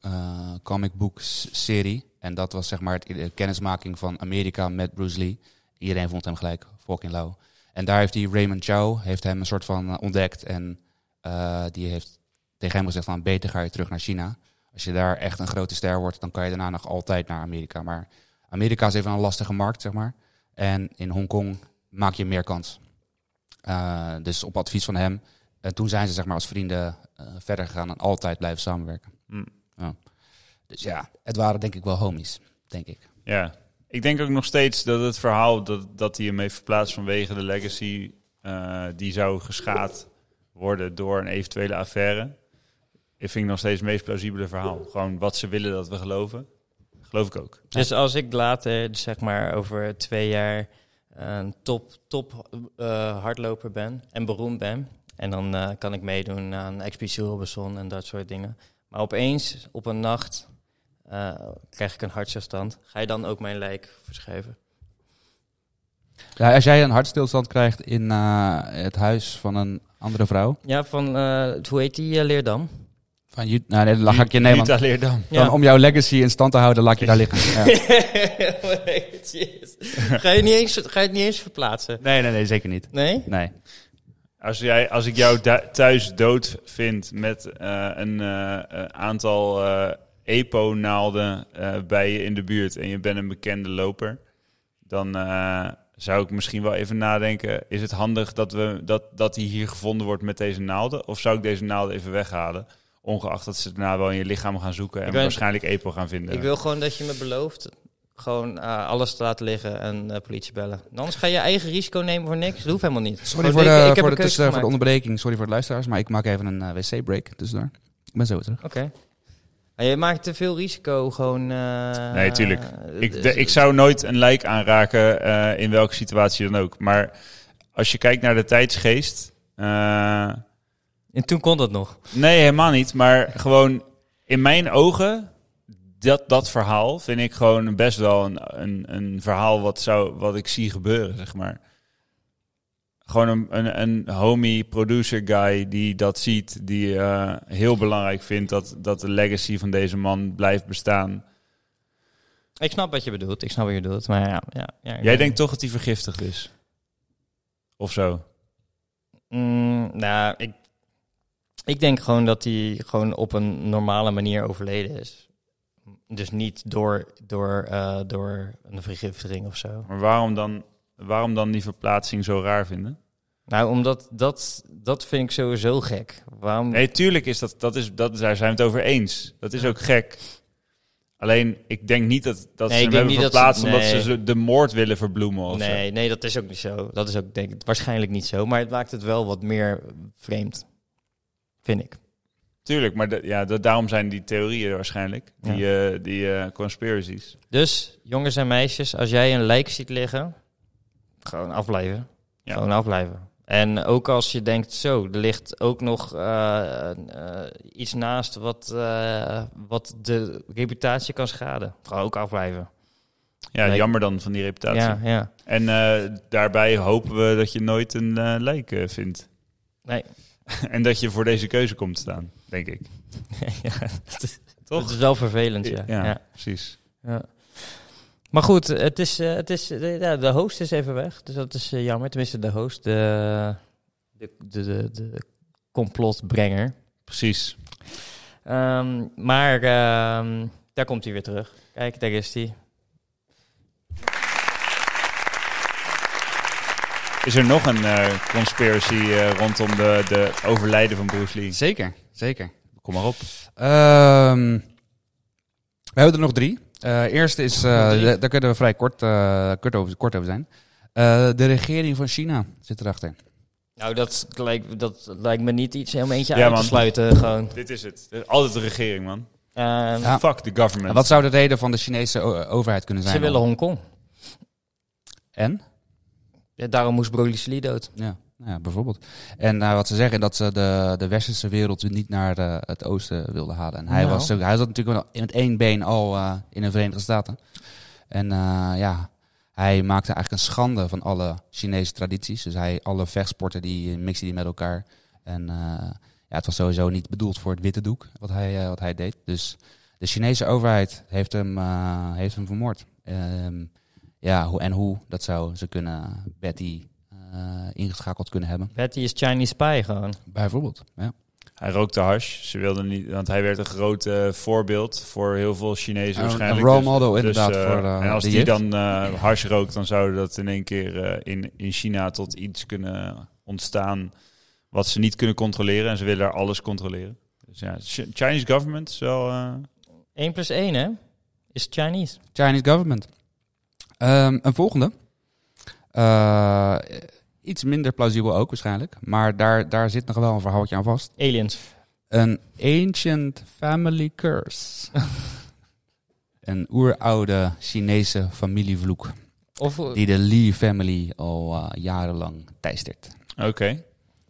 eh, comic book serie. En dat was zeg maar het- de kennismaking van Amerika met Bruce Lee. Iedereen vond hem gelijk fucking lauw. En daar heeft hij Raymond Chow heeft hem een soort van eh, ontdekt. En eh, die heeft tegen hem gezegd van beter ga je terug naar China. Als je daar echt een grote ster wordt, dan kan je daarna nog altijd naar Amerika. Maar Amerika is even een lastige markt, zeg maar. En in Hongkong maak je meer kans. Eh, dus op advies van hem. En toen zijn ze zeg maar als vrienden verder gegaan en altijd blijven samenwerken.
Hm.
Ja. Dus ja, het waren denk ik wel homies, denk ik.
Ja, ik denk ook nog steeds dat het verhaal dat, dat hij hem heeft verplaatst vanwege de legacy, eh, die zou geschaad worden door een eventuele affaire. Ik vind ik nog steeds het meest plausibele verhaal. Gewoon wat ze willen dat we geloven. Geloof ik ook.
Dus als ik later, zeg maar over twee jaar, een top, top eh, hardloper ben en beroemd ben, en dan eh, kan ik meedoen aan Expeditie Robinson en dat soort dingen. Maar opeens, op een nacht, eh, krijg ik een hartstilstand. Ga je dan ook mijn lijk verschuiven?
Ja, als jij een hartstilstand krijgt in eh, het huis van een andere vrouw.
Ja, van, eh, hoe heet die, Leerdam?
Van, nou, nee, dan ga ik je nemen.
Alleen dan.
Dan om jouw legacy in stand te houden, laat ik je daar liggen. Ja. <laughs>
Ga, je niet eens, ga je het niet eens verplaatsen?
Nee, nee, nee, zeker niet.
Nee?
Nee.
Als, jij, als ik jou thuis dood vind met eh, een aantal eh, EPO-naalden eh, bij je in de buurt en je bent een bekende loper, dan eh, zou ik misschien wel even nadenken: is het handig dat, we, dat, dat hij hier gevonden wordt met deze naalden? Of zou ik deze naalden even weghalen? Ongeacht dat ze daarna wel in je lichaam gaan zoeken en
ben-
waarschijnlijk EPO gaan vinden.
Ik wil gewoon dat je me belooft gewoon eh, alles te laten liggen en eh, politie bellen. Anders ga je eigen risico nemen voor niks. Dat hoeft helemaal niet.
Sorry voor
ik-
de,
ik heb
voor,
een
de, tussen- voor de onderbreking. Sorry voor de luisteraars, maar ik maak even een wc-break tussendoor. Ik ben zo terug.
Oké. Je maakt te veel risico gewoon... eh,
Nee, tuurlijk.
eh,
Ik, de- ik zou nooit een lijk aanraken eh, in welke situatie dan ook. Maar als je kijkt naar de tijdsgeest.
En toen kon dat nog.
nee, helemaal niet. Maar gewoon in mijn ogen. Dat, dat verhaal vind ik gewoon best wel een, een, een verhaal wat, zou, wat ik zie gebeuren, zeg maar. Gewoon een, een, een homie producer guy die dat ziet, die eh, heel belangrijk vindt dat, dat de legacy van deze man blijft bestaan.
Ik snap wat je bedoelt. Ik snap wat je bedoelt. Maar ja, ja, ja
Jij denkt toch dat hij vergiftigd is? Of zo?
Mm, nou, ik, ik denk gewoon dat hij gewoon op een normale manier overleden is. Dus niet door, door, eh, door een vergiftiging of zo.
Maar waarom dan, waarom dan die verplaatsing zo raar vinden?
Nou, omdat dat, dat vind ik sowieso gek. Waarom?
Nee, tuurlijk is dat, dat is, dat, daar zijn we het over eens. Dat is ook gek. Alleen, ik denk niet dat, dat
Nee,
ze hem hebben
niet dat ze-
verplaatst omdat ze de moord willen verbloemen of zo.
nee, nee, dat is ook niet zo. Dat is ook denk ik waarschijnlijk niet zo. Maar het maakt het wel wat meer vreemd. Vind ik.
Tuurlijk, maar de- ja, daarom zijn die theorieën waarschijnlijk. Die, eh, die eh, conspiracies.
Dus, jongens en meisjes, als jij een lijk ziet liggen, gewoon afblijven.
Ja.
Gewoon afblijven. En ook als je denkt, zo, er ligt ook nog eh, eh, iets naast wat, eh, wat de reputatie kan schaden. Gewoon ook afblijven.
Ja,
Lijk-
jammer dan van die reputatie.
Ja, ja.
En daarbij hopen we dat je nooit een lijk vindt.
Nee. <laughs>
en dat je voor deze keuze komt te staan, denk ik. <laughs>
ja,
Toch?
Het is wel vervelend, ja.
Ja,
ja.
precies.
ja. Maar goed, het is, eh, het is, de, ja, de host is even weg. Dus dat is eh, jammer. Tenminste, de host, de, de, de, de, de complotbrenger.
Precies.
Ehm, maar ehm, daar komt hij weer terug. Kijk, daar is hij.
Is er nog een eh, conspiracy eh, rondom de, de overlijden van Bruce Lee?
Zeker, zeker.
Kom maar op.
Ehm, we hebben er nog drie. Eh eerste is, eh, daar kunnen we vrij kort, eh, kort, over, kort over zijn. Eh, de regering van China zit erachter.
Nou, dat lijkt, dat lijkt me niet iets om eentje
Ja,
uit
man.
te sluiten. Gewoon.
Dit is het. Altijd de regering, man.
Ehm,
Ja.
Fuck the government.
En wat zou de reden van de Chinese overheid kunnen zijn?
Ze willen? Hongkong.
En?
Ja, daarom moest Broly Lee dood.
Ja, ja, bijvoorbeeld. En eh, wat ze zeggen, dat ze de, de westerse wereld niet naar eh, het oosten wilden halen. En hij,
Nou.
was, hij zat natuurlijk wel met één been al eh, in de Verenigde Staten. En ja, hij maakte eigenlijk een schande van alle Chinese tradities. Dus hij, alle vechtsporten, die mixte die met elkaar. En ja, het was sowieso niet bedoeld voor het witte doek, wat hij, wat hij deed. Dus de Chinese overheid heeft hem, heeft hem vermoord. Ehm, ja, hoe, en hoe, dat zou ze kunnen, Betty ingeschakeld kunnen hebben.
Betty is Chinese spy gewoon.
Bijvoorbeeld, ja.
Hij rookte hash. Ze wilden niet, want hij werd een groot eh, voorbeeld voor heel veel Chinezen
Een-
waarschijnlijk.
een role
Dus-
model
dus,
inderdaad
eh,
voor, eh,
En als die dan eh hash rookt, dan zou dat in één keer eh, in, in China tot iets kunnen ontstaan wat ze niet kunnen controleren. En ze willen daar alles controleren. Dus ja, Ch- Chinese government is wel... eh,
1 plus 1, hè? Is Chinese.
Chinese government. Ehm, een volgende. Eh, iets minder plausibel ook waarschijnlijk. Maar daar, daar zit nog wel een verhaaltje aan vast.
Aliens.
Een ancient family curse. <laughs> een oeroude Chinese familievloek.
Of,
Die de Lee family al eh, jarenlang teistert.
Oké.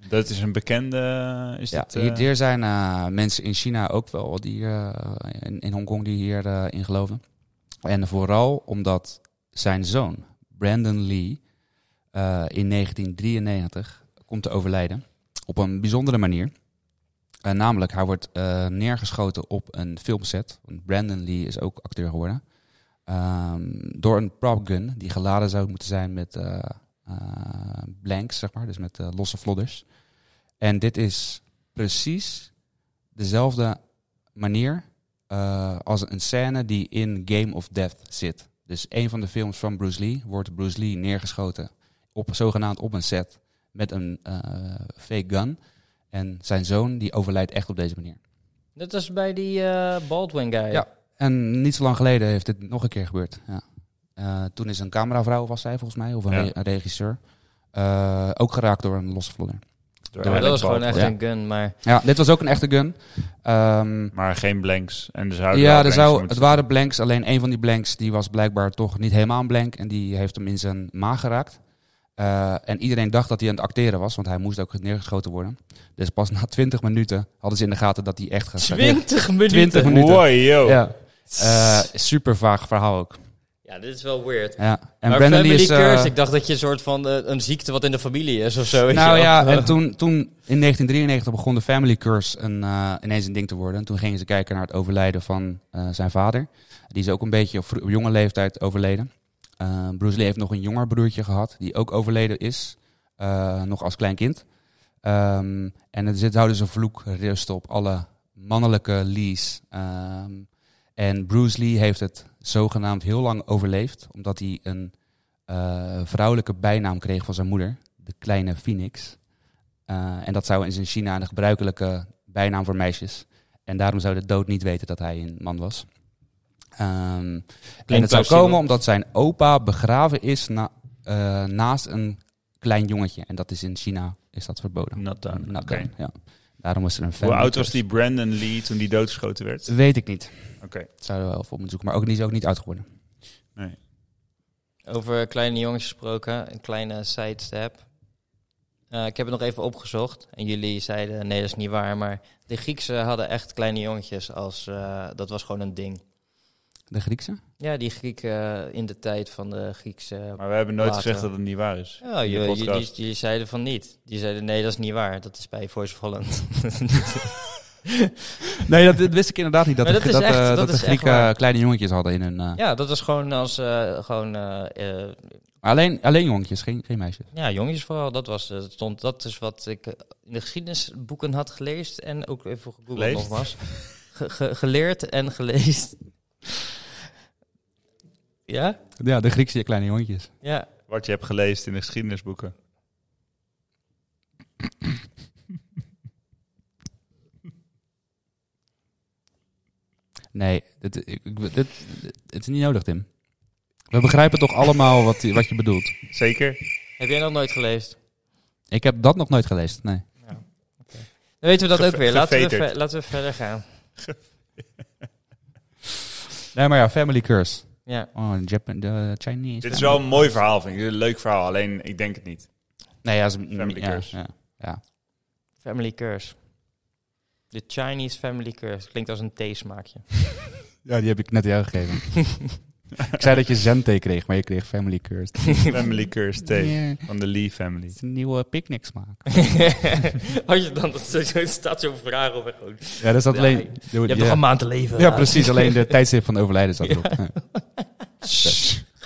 Dat is een bekende... Is
Ja,
dat, eh,
hier, hier zijn eh, mensen in China ook wel, die, eh, in, in Hongkong, die hierin in geloven. En vooral omdat zijn zoon, Brandon Lee, eh, in 1993 komt te overlijden. Op een bijzondere manier. Eh, namelijk, hij wordt eh, neergeschoten op een filmset. Brandon Lee is ook acteur geworden. Ehm, door een prop gun die geladen zou moeten zijn met eh, eh, blanks, zeg maar. Dus met eh, losse vlodders. En dit is precies dezelfde manier eh, als een scène die in Game of Death zit. Dus een van de films van Bruce Lee wordt Bruce Lee neergeschoten op zogenaamd op een set met een eh, fake gun. En zijn zoon die overlijdt echt op deze manier.
dat was bij die eh, Baldwin guy.
Ja. En niet zo lang geleden heeft dit nog een keer gebeurd. Ja. Eh, toen is een cameravrouw, was zij volgens mij, of een,
Ja.
re- een regisseur, eh, ook geraakt door een losse vlodder.
door
Maar dat was gewoon echt
Ja.
een gun, maar...
Ja, dit was ook een echte gun. Ehm,
Maar geen blanks. En er zouden
ja, er
blanks
zou, het waren blanks. Alleen een van die blanks die was blijkbaar toch niet helemaal een blank. En die heeft hem in zijn maag geraakt. Eh, en iedereen dacht dat hij aan het acteren was, want hij moest ook neergeschoten worden. Dus pas na <laughs> 20 minuten hadden ze in de gaten dat hij echt gaat
20 minuten.
20
zitten.
minuten.
Wow, yo.
Ja. Eh, super vaag verhaal ook.
Ja, dit is wel weird.
Ja. En
maar
Brandon Lee
family
is... eh,
curse, ik dacht dat je een soort van een ziekte wat in de familie is of zo.
nou ja, en <laughs> toen, toen in 1993 begon de family curse een, eh, ineens een ding te worden. En toen gingen ze kijken naar het overlijden van eh, zijn vader. Die is ook een beetje op jonge leeftijd overleden. Eh, Bruce Lee heeft nog een jonger broertje gehad, die ook overleden is. eh, nog als klein kind. Ehm, en er zit houden ze vloek rust op alle mannelijke Lee's. Ehm, en Bruce Lee heeft het zogenaamd heel lang overleefd, omdat hij een eh, vrouwelijke bijnaam kreeg van zijn moeder, de kleine Phoenix. En dat zou in China een gebruikelijke bijnaam voor meisjes. En daarom zou de dood niet weten dat hij een man was. Ehm, en het zou komen omdat zijn opa begraven is na, eh, naast een klein jongetje. En dat is in China is dat verboden.
Not done.
Not
Oké.
done, ja. Daarom was er een
Hoe oud was die Brandon Lee toen die doodgeschoten werd?
Weet ik niet.
Oké.
Zouden we wel voor moeten zoeken. Maar ook, die is ook niet oud geworden.
Nee.
Over kleine jongens gesproken, een kleine sidestep. Eh, ik heb het nog even opgezocht en jullie zeiden nee, dat is niet waar. Maar de Griekse hadden echt kleine jongetjes als, eh, dat was gewoon een ding.
De Griekse?
Ja, die Grieken eh, in de tijd van de Griekse...
Maar we hebben nooit
Later.
gezegd dat het niet waar is.
Ja,
in de
je, die, die zeiden van niet. Die zeiden nee, dat is niet waar. Dat is bij Voice of Holland. <laughs>
Nee, dat, dat wist ik inderdaad niet. Dat, de,
dat
dat,
echt-
eh,
dat
dat de Grieken kleine jongetjes hadden in hun... eh,
ja, dat was gewoon als... eh, gewoon,
alleen, alleen jongetjes, geen, geen meisjes.
ja, jongens vooral. Dat, was, eh, stond, dat is wat ik in de geschiedenisboeken had gelezen. En ook even gegoogeld nogmaals. Ge- ge- geleerd en gelezen. <laughs> ja?
Ja, de Griekse kleine jongetjes.
Ja.
Wat je hebt gelezen in de geschiedenisboeken.
Nee, dit, dit, dit- het is niet nodig, Tim. We begrijpen toch allemaal wat, wat je bedoelt.
Zeker?
Heb jij nog nooit gelezen?
Ik heb dat nog nooit gelezen, nee.
Dan weten we dat
Geve-
ook weer. Laten we, laten we verder gaan.
Nee, maar ja, Family Curse.
Ja.
Oh, Japan, de Chinese.
Dit is wel een mooi verhaal, vind ik. Een leuk verhaal, alleen ik denk het niet.
Nee, ja, is,
Family
ja,
Curse.
Ja, ja.
Family Curse. De Chinese Family Curse. Klinkt als een theesmaakje. <laughs>
ja, die heb ik net jou gegeven. <laughs> <laughs> ik zei dat je Zen-thee kreeg, maar je kreeg Family Curse. <laughs>
Family Curse Thee
Ja,
van de Lee family.
het is een nieuwe picknick smaak. <laughs>
Als je dan dat staat zo'n vraag op.
Ja, dat is
Ja,
alleen...
Je hebt nog een maand te leven.
Ja, precies. Alleen de tijdstip van overlijden staat erop. Ja.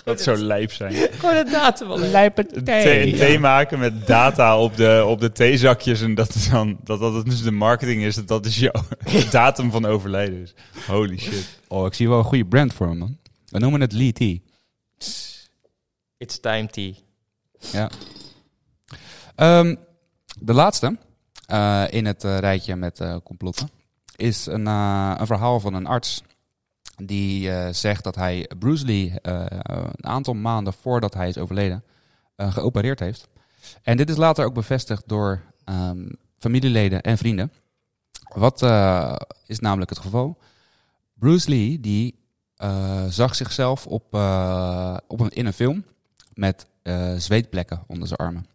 Dat zou lijp zijn.
Gewoon een datum al.
Lijpe
Een thee, een thee maken met data op de, op de theezakjes. En dat, is dan, dat dat dus de marketing is. Dat dat is jouw datum van overlijden is. Holy shit.
Oh, ik zie wel een goede brand voor hem, man. We noemen het Lee Tea.
It's time tea.
Ja. Ehm, de laatste eh, in het eh, rijtje met eh, complotten is een, een verhaal van een arts. Die zegt dat hij Bruce Lee een aantal maanden voordat hij is overleden geopereerd heeft. En dit is later ook bevestigd door ehm, familieleden en vrienden. Wat is namelijk het geval? Bruce Lee die zag zichzelf op, eh, op een, in een film met eh, zweetplekken onder zijn armen.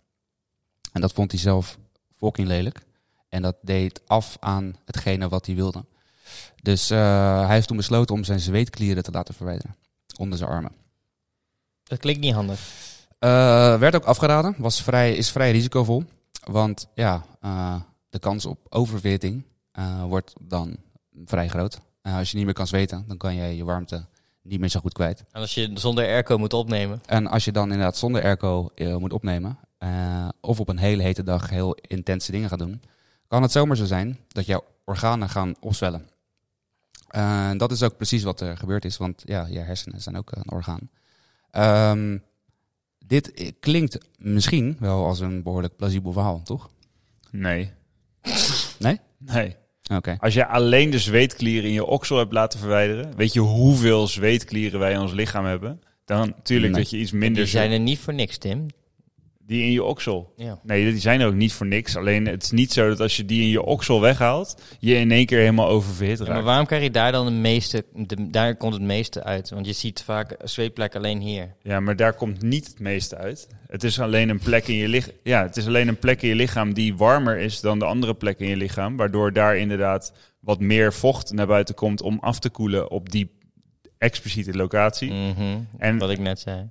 En dat vond hij zelf fucking lelijk. En dat deed af aan hetgene wat hij wilde. Dus eh, hij heeft toen besloten om zijn zweetklieren te laten verwijderen onder zijn armen.
Dat klinkt niet handig.
Eh, werd ook afgeraden, was vrij, is vrij risicovol. Want ja, eh, de kans op overwitting eh, wordt dan vrij groot. Eh, als je niet meer kan zweten, dan kan jij je warmte niet meer zo goed kwijt.
En als je zonder airco moet opnemen.
En als je dan inderdaad zonder airco eh, moet opnemen, eh, of op een hele hete dag heel intense dingen gaat doen, kan het zomaar zo zijn dat jouw organen gaan opzwellen. Eh, dat is ook precies wat er gebeurd is, want ja, je hersenen zijn ook een orgaan. Ehm, dit klinkt misschien wel als een behoorlijk plausibel verhaal, toch?
Nee.
Nee?
Nee.
Oké.
Als je alleen de zweetklieren in je oksel hebt laten verwijderen, weet je hoeveel zweetklieren wij in ons lichaam hebben? Dan natuurlijk
Nee.
dat je iets minder
Die zijn er niet voor niks, Tim.
Die in je oksel.
Ja.
Nee, die zijn er ook niet voor niks. Alleen het is niet zo dat als je die in je oksel weghaalt, je in één keer helemaal oververhit
Ja, maar
raakt.
waarom krijg je daar dan de meeste, de, daar komt het meeste uit? Want je ziet vaak zweetplek alleen hier.
Ja, maar daar komt niet het meeste uit. Het is alleen een plek in je lichaam. Ja, het is alleen een plek in je lichaam die warmer is dan de andere plekken in je lichaam. Waardoor daar inderdaad wat meer vocht naar buiten komt om af te koelen op die expliciete locatie.
Mhm,
En-
Wat ik net zei.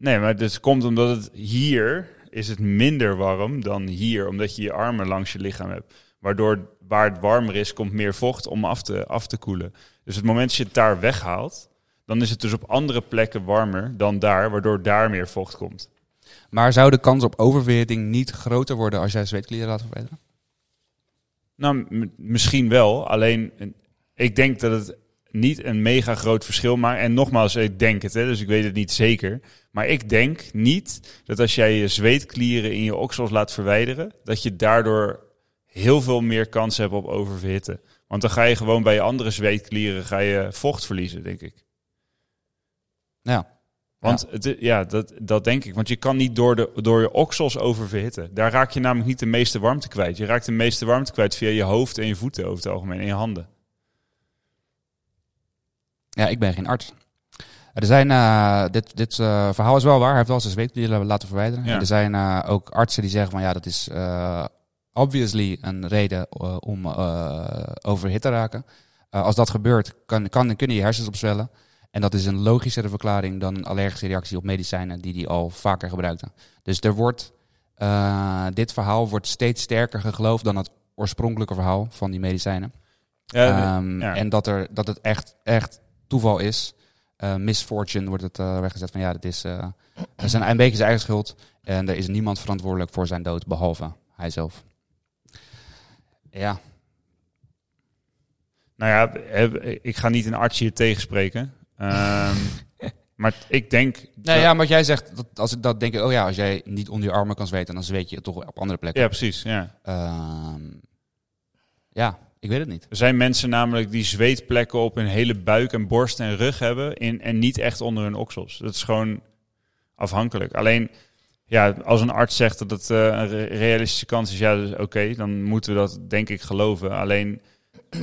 Nee, maar het komt omdat het hier is het minder warm dan hier, omdat je je armen langs je lichaam hebt. Waardoor waar het warmer is, komt meer vocht om af te, af te koelen. Dus het moment dat je het daar weghaalt, dan is het dus op andere plekken warmer dan daar, waardoor daar meer vocht komt.
Maar zou de kans op oververhitting niet groter worden als jij zweetklieren laat verwijderen?
Nou, misschien wel. Alleen, ik denk dat het niet een mega groot verschil maakt. En nogmaals, ik denk het, hè, dus ik weet het niet zeker. Maar ik denk niet dat als jij je zweetklieren in je oksels laat verwijderen, dat je daardoor heel veel meer kans hebt op oververhitten. Want dan ga je gewoon bij je andere zweetklieren ga je vocht verliezen, denk ik.
Ja.
Want het, ja, dat, dat denk ik. Want je kan niet door, de, door je oksels oververhitten. Daar raak je namelijk niet de meeste warmte kwijt. Je raakt de meeste warmte kwijt via je hoofd en je voeten over het algemeen. En je handen.
Ja, ik ben geen arts. Er zijn, eh, dit, dit eh, verhaal is wel waar. Hij heeft wel zijn zweetklieren laten verwijderen.
Ja.
En er zijn eh, ook artsen die zeggen van ja, dat is obviously een reden om overhit te raken. Als dat gebeurt, kan, kan, kunnen je hersens opzwellen. En dat is een logischere verklaring dan een allergische reactie op medicijnen die hij al vaker gebruikte. Dus er wordt, dit verhaal wordt steeds sterker geloofd dan het oorspronkelijke verhaal van die medicijnen.
Ja,
Ehm,
ja.
En dat, er, dat het echt, echt toeval is. Eh, misfortune wordt het eh, weggezet van ja, dat is eh dat is een, beetje zijn eigen schuld. En er is niemand verantwoordelijk voor zijn dood, behalve hij zelf. Ja,
Nou ja, eh, ik ga niet een arts hier tegenspreken. Ehm, <laughs> maar ik denk... dat-
ja, maar wat jij zegt, dat, als ik dat denk, ik, oh ja, als jij niet onder je armen kan zweten, dan zweet je het toch op andere plekken.
ja, precies. Ja.
Ehm, ja, ik weet het niet.
Er zijn mensen namelijk die zweetplekken op hun hele buik en borst en rug hebben in, en niet echt onder hun oksels. Dat is gewoon afhankelijk. Alleen, ja, als een arts zegt dat het eh, een re- realistische kans is, ja, dus oké, dan moeten we dat denk ik geloven. Alleen,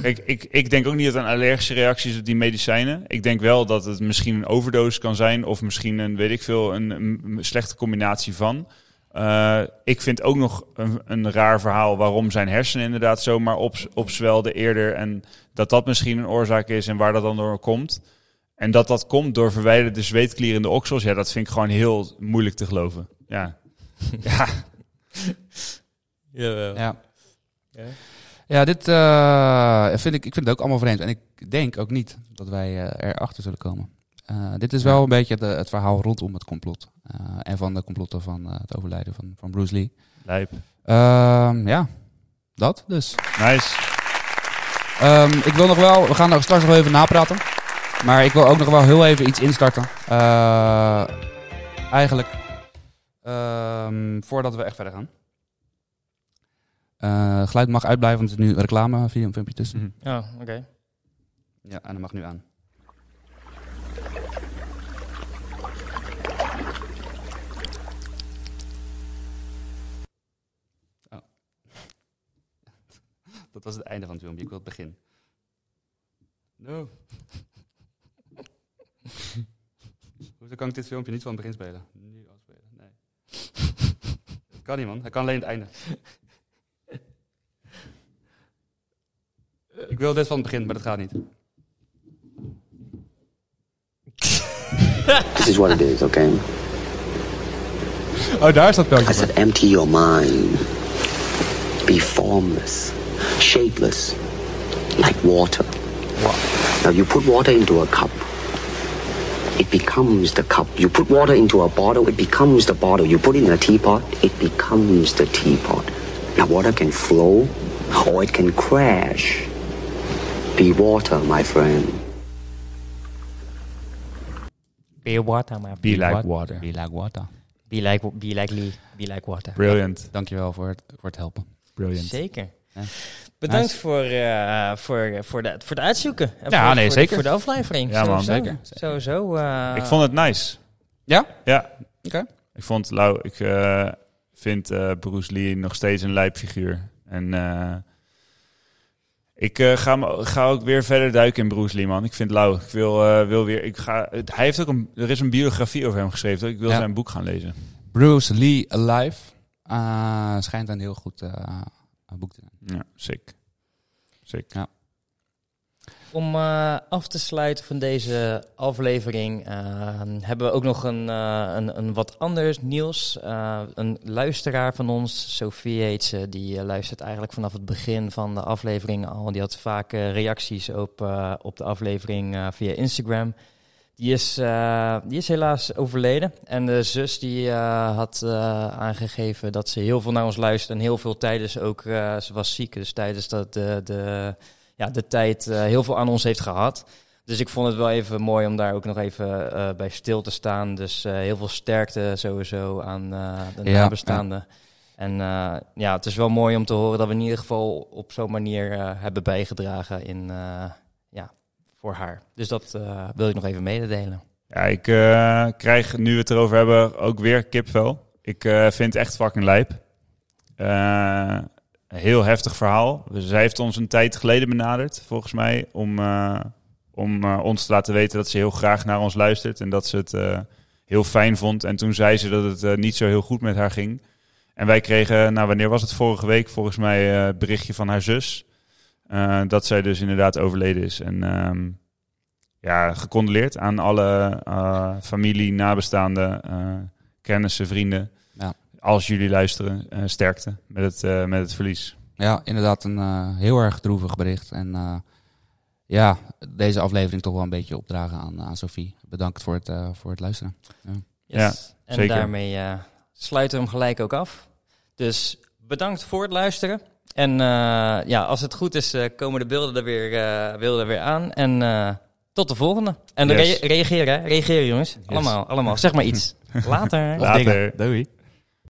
kijk, ik, ik denk ook niet dat een allergische reactie is op die medicijnen. Ik denk wel dat het misschien een overdosis kan zijn of misschien een, weet ik veel, een, een slechte combinatie van. Eh, ik vind ook nog een, een raar verhaal waarom zijn hersenen inderdaad zomaar op, opzwelden eerder. En dat dat misschien een oorzaak is en waar dat dan door komt. En dat dat komt door verwijderde zweetklieren in de oksels. Ja, dat vind ik gewoon heel moeilijk te geloven. Ja, <laughs> ja.
Jawel.
Ja.
Ja.
Ja, dit eh, vind ik, ik vind het ook allemaal vreemd. En ik denk ook niet dat wij eh, erachter zullen komen. Eh, dit is wel een beetje de, het verhaal rondom het complot. Eh, en van de complotten van eh, het overlijden van, van Bruce Lee.
Lijp.
Ehm, ja, dat dus.
Nice.
Ehm, ik wil nog wel, we gaan nog straks nog even napraten. Maar ik wil ook nog wel heel even iets instarten. Eh, eigenlijk, ehm, voordat we echt verder gaan. Eh, geluid mag uitblijven, want er is nu reclame, video en filmpje tussen.
Ja, oké.
Ja, en dat mag nu aan. Oh. <laughs> Dat was het einde van het filmpje. Ik wil het begin. No. <laughs> Hoezo kan ik dit filmpje niet van het begin spelen? Nu afspelen. Nee. Kan niet, man. Hij kan alleen het einde. Ik wil dit van het begin, maar dat gaat niet.
This is what it is, okay?
Oh, daar is dat
I said, empty your mind. Be formless, shapeless, like water. Now, you put water into a cup, it becomes the cup. You put water into a bottle, it becomes the bottle. You put it in a teapot, it becomes the teapot. Now, water can flow or it can crash. Be water, my friend.
Be water, maar
Be like water.
Be like water.
Be like, be like Lee. Be like water.
Brilliant.
Dankjewel voor het, voor het helpen.
Brilliant.
Zeker.
Ja.
Bedankt
Nice.
voor, eh, voor, voor, de, voor het uitzoeken. En
Ja,
voor,
nee,
voor,
zeker.
Voor de aflevering.
Ja, man.
Zeker.
Sowieso. eh,
Ik vond het nice.
Ja?
Ja.
Oké.
Ik vond Lau, ik eh, vind Bruce Lee nog steeds een lijpfiguur. En ik eh, ga, me- ga ook weer verder duiken in Bruce Lee, man. Ik vind Lau. Ik wil, eh, wil weer. Ik ga, het- hij heeft ook een. Er is een biografie over hem geschreven. Ik wil
Ja.
zijn boek gaan lezen.
Bruce Lee Alive. Ah, schijnt een heel goed eh, boek te zijn.
Ja, sick. Sick.
Ja.
Om eh, af te sluiten van deze aflevering eh, hebben we ook nog een, eh, een, een wat anders nieuws. Een luisteraar van ons, Sophie heet ze, die luistert eigenlijk vanaf het begin van de aflevering al. Die had vaak reacties op, op de aflevering via Instagram. Die is, die is helaas overleden. En de zus die had aangegeven dat ze heel veel naar ons luistert. En heel veel tijdens ook, ze was ziek. Dus tijdens dat de, ja, de tijd eh, heel veel aan ons heeft gehad. Dus ik vond het wel even mooi om daar ook nog even eh, bij stil te staan. Dus eh, heel veel sterkte sowieso aan de
Ja,
nabestaanden. En ja, het is wel mooi om te horen dat we in ieder geval op zo'n manier hebben bijgedragen in, ja, voor haar. Dus dat wil ik nog even mededelen.
Ja, ik krijg, nu we het erover hebben, ook weer kipvel. Ik vind het echt fucking lijp. Een heel heftig verhaal. Dus zij heeft ons een tijd geleden benaderd, volgens mij, om, eh, om eh, ons te laten weten dat ze heel graag naar ons luistert en dat ze het eh, heel fijn vond. En toen zei ze dat het niet zo heel goed met haar ging. En wij kregen, nou wanneer was het vorige week, volgens mij het berichtje van haar zus. dat zij dus inderdaad overleden is. En ehm, ja, gecondoleerd aan alle familie, nabestaanden, kennissen, vrienden. Als jullie luisteren, eh, sterkte met het, eh, met het verlies.
Ja, inderdaad een eh, heel erg droevig bericht. En eh, ja, deze aflevering toch wel een beetje opdragen aan, aan Sophie. Bedankt voor het, eh, voor het luisteren.
Ja,
en
zeker.
daarmee eh, sluiten we hem gelijk ook af. Dus bedankt voor het luisteren. En eh, ja, als het goed is, eh, komen de beelden er weer, eh, beelden er weer aan. En eh, tot de volgende. En
Yes.
rea- reageren, hè? reageren jongens. Allemaal, allemaal. Zeg maar iets. <laughs> Later.
Later.
Doei.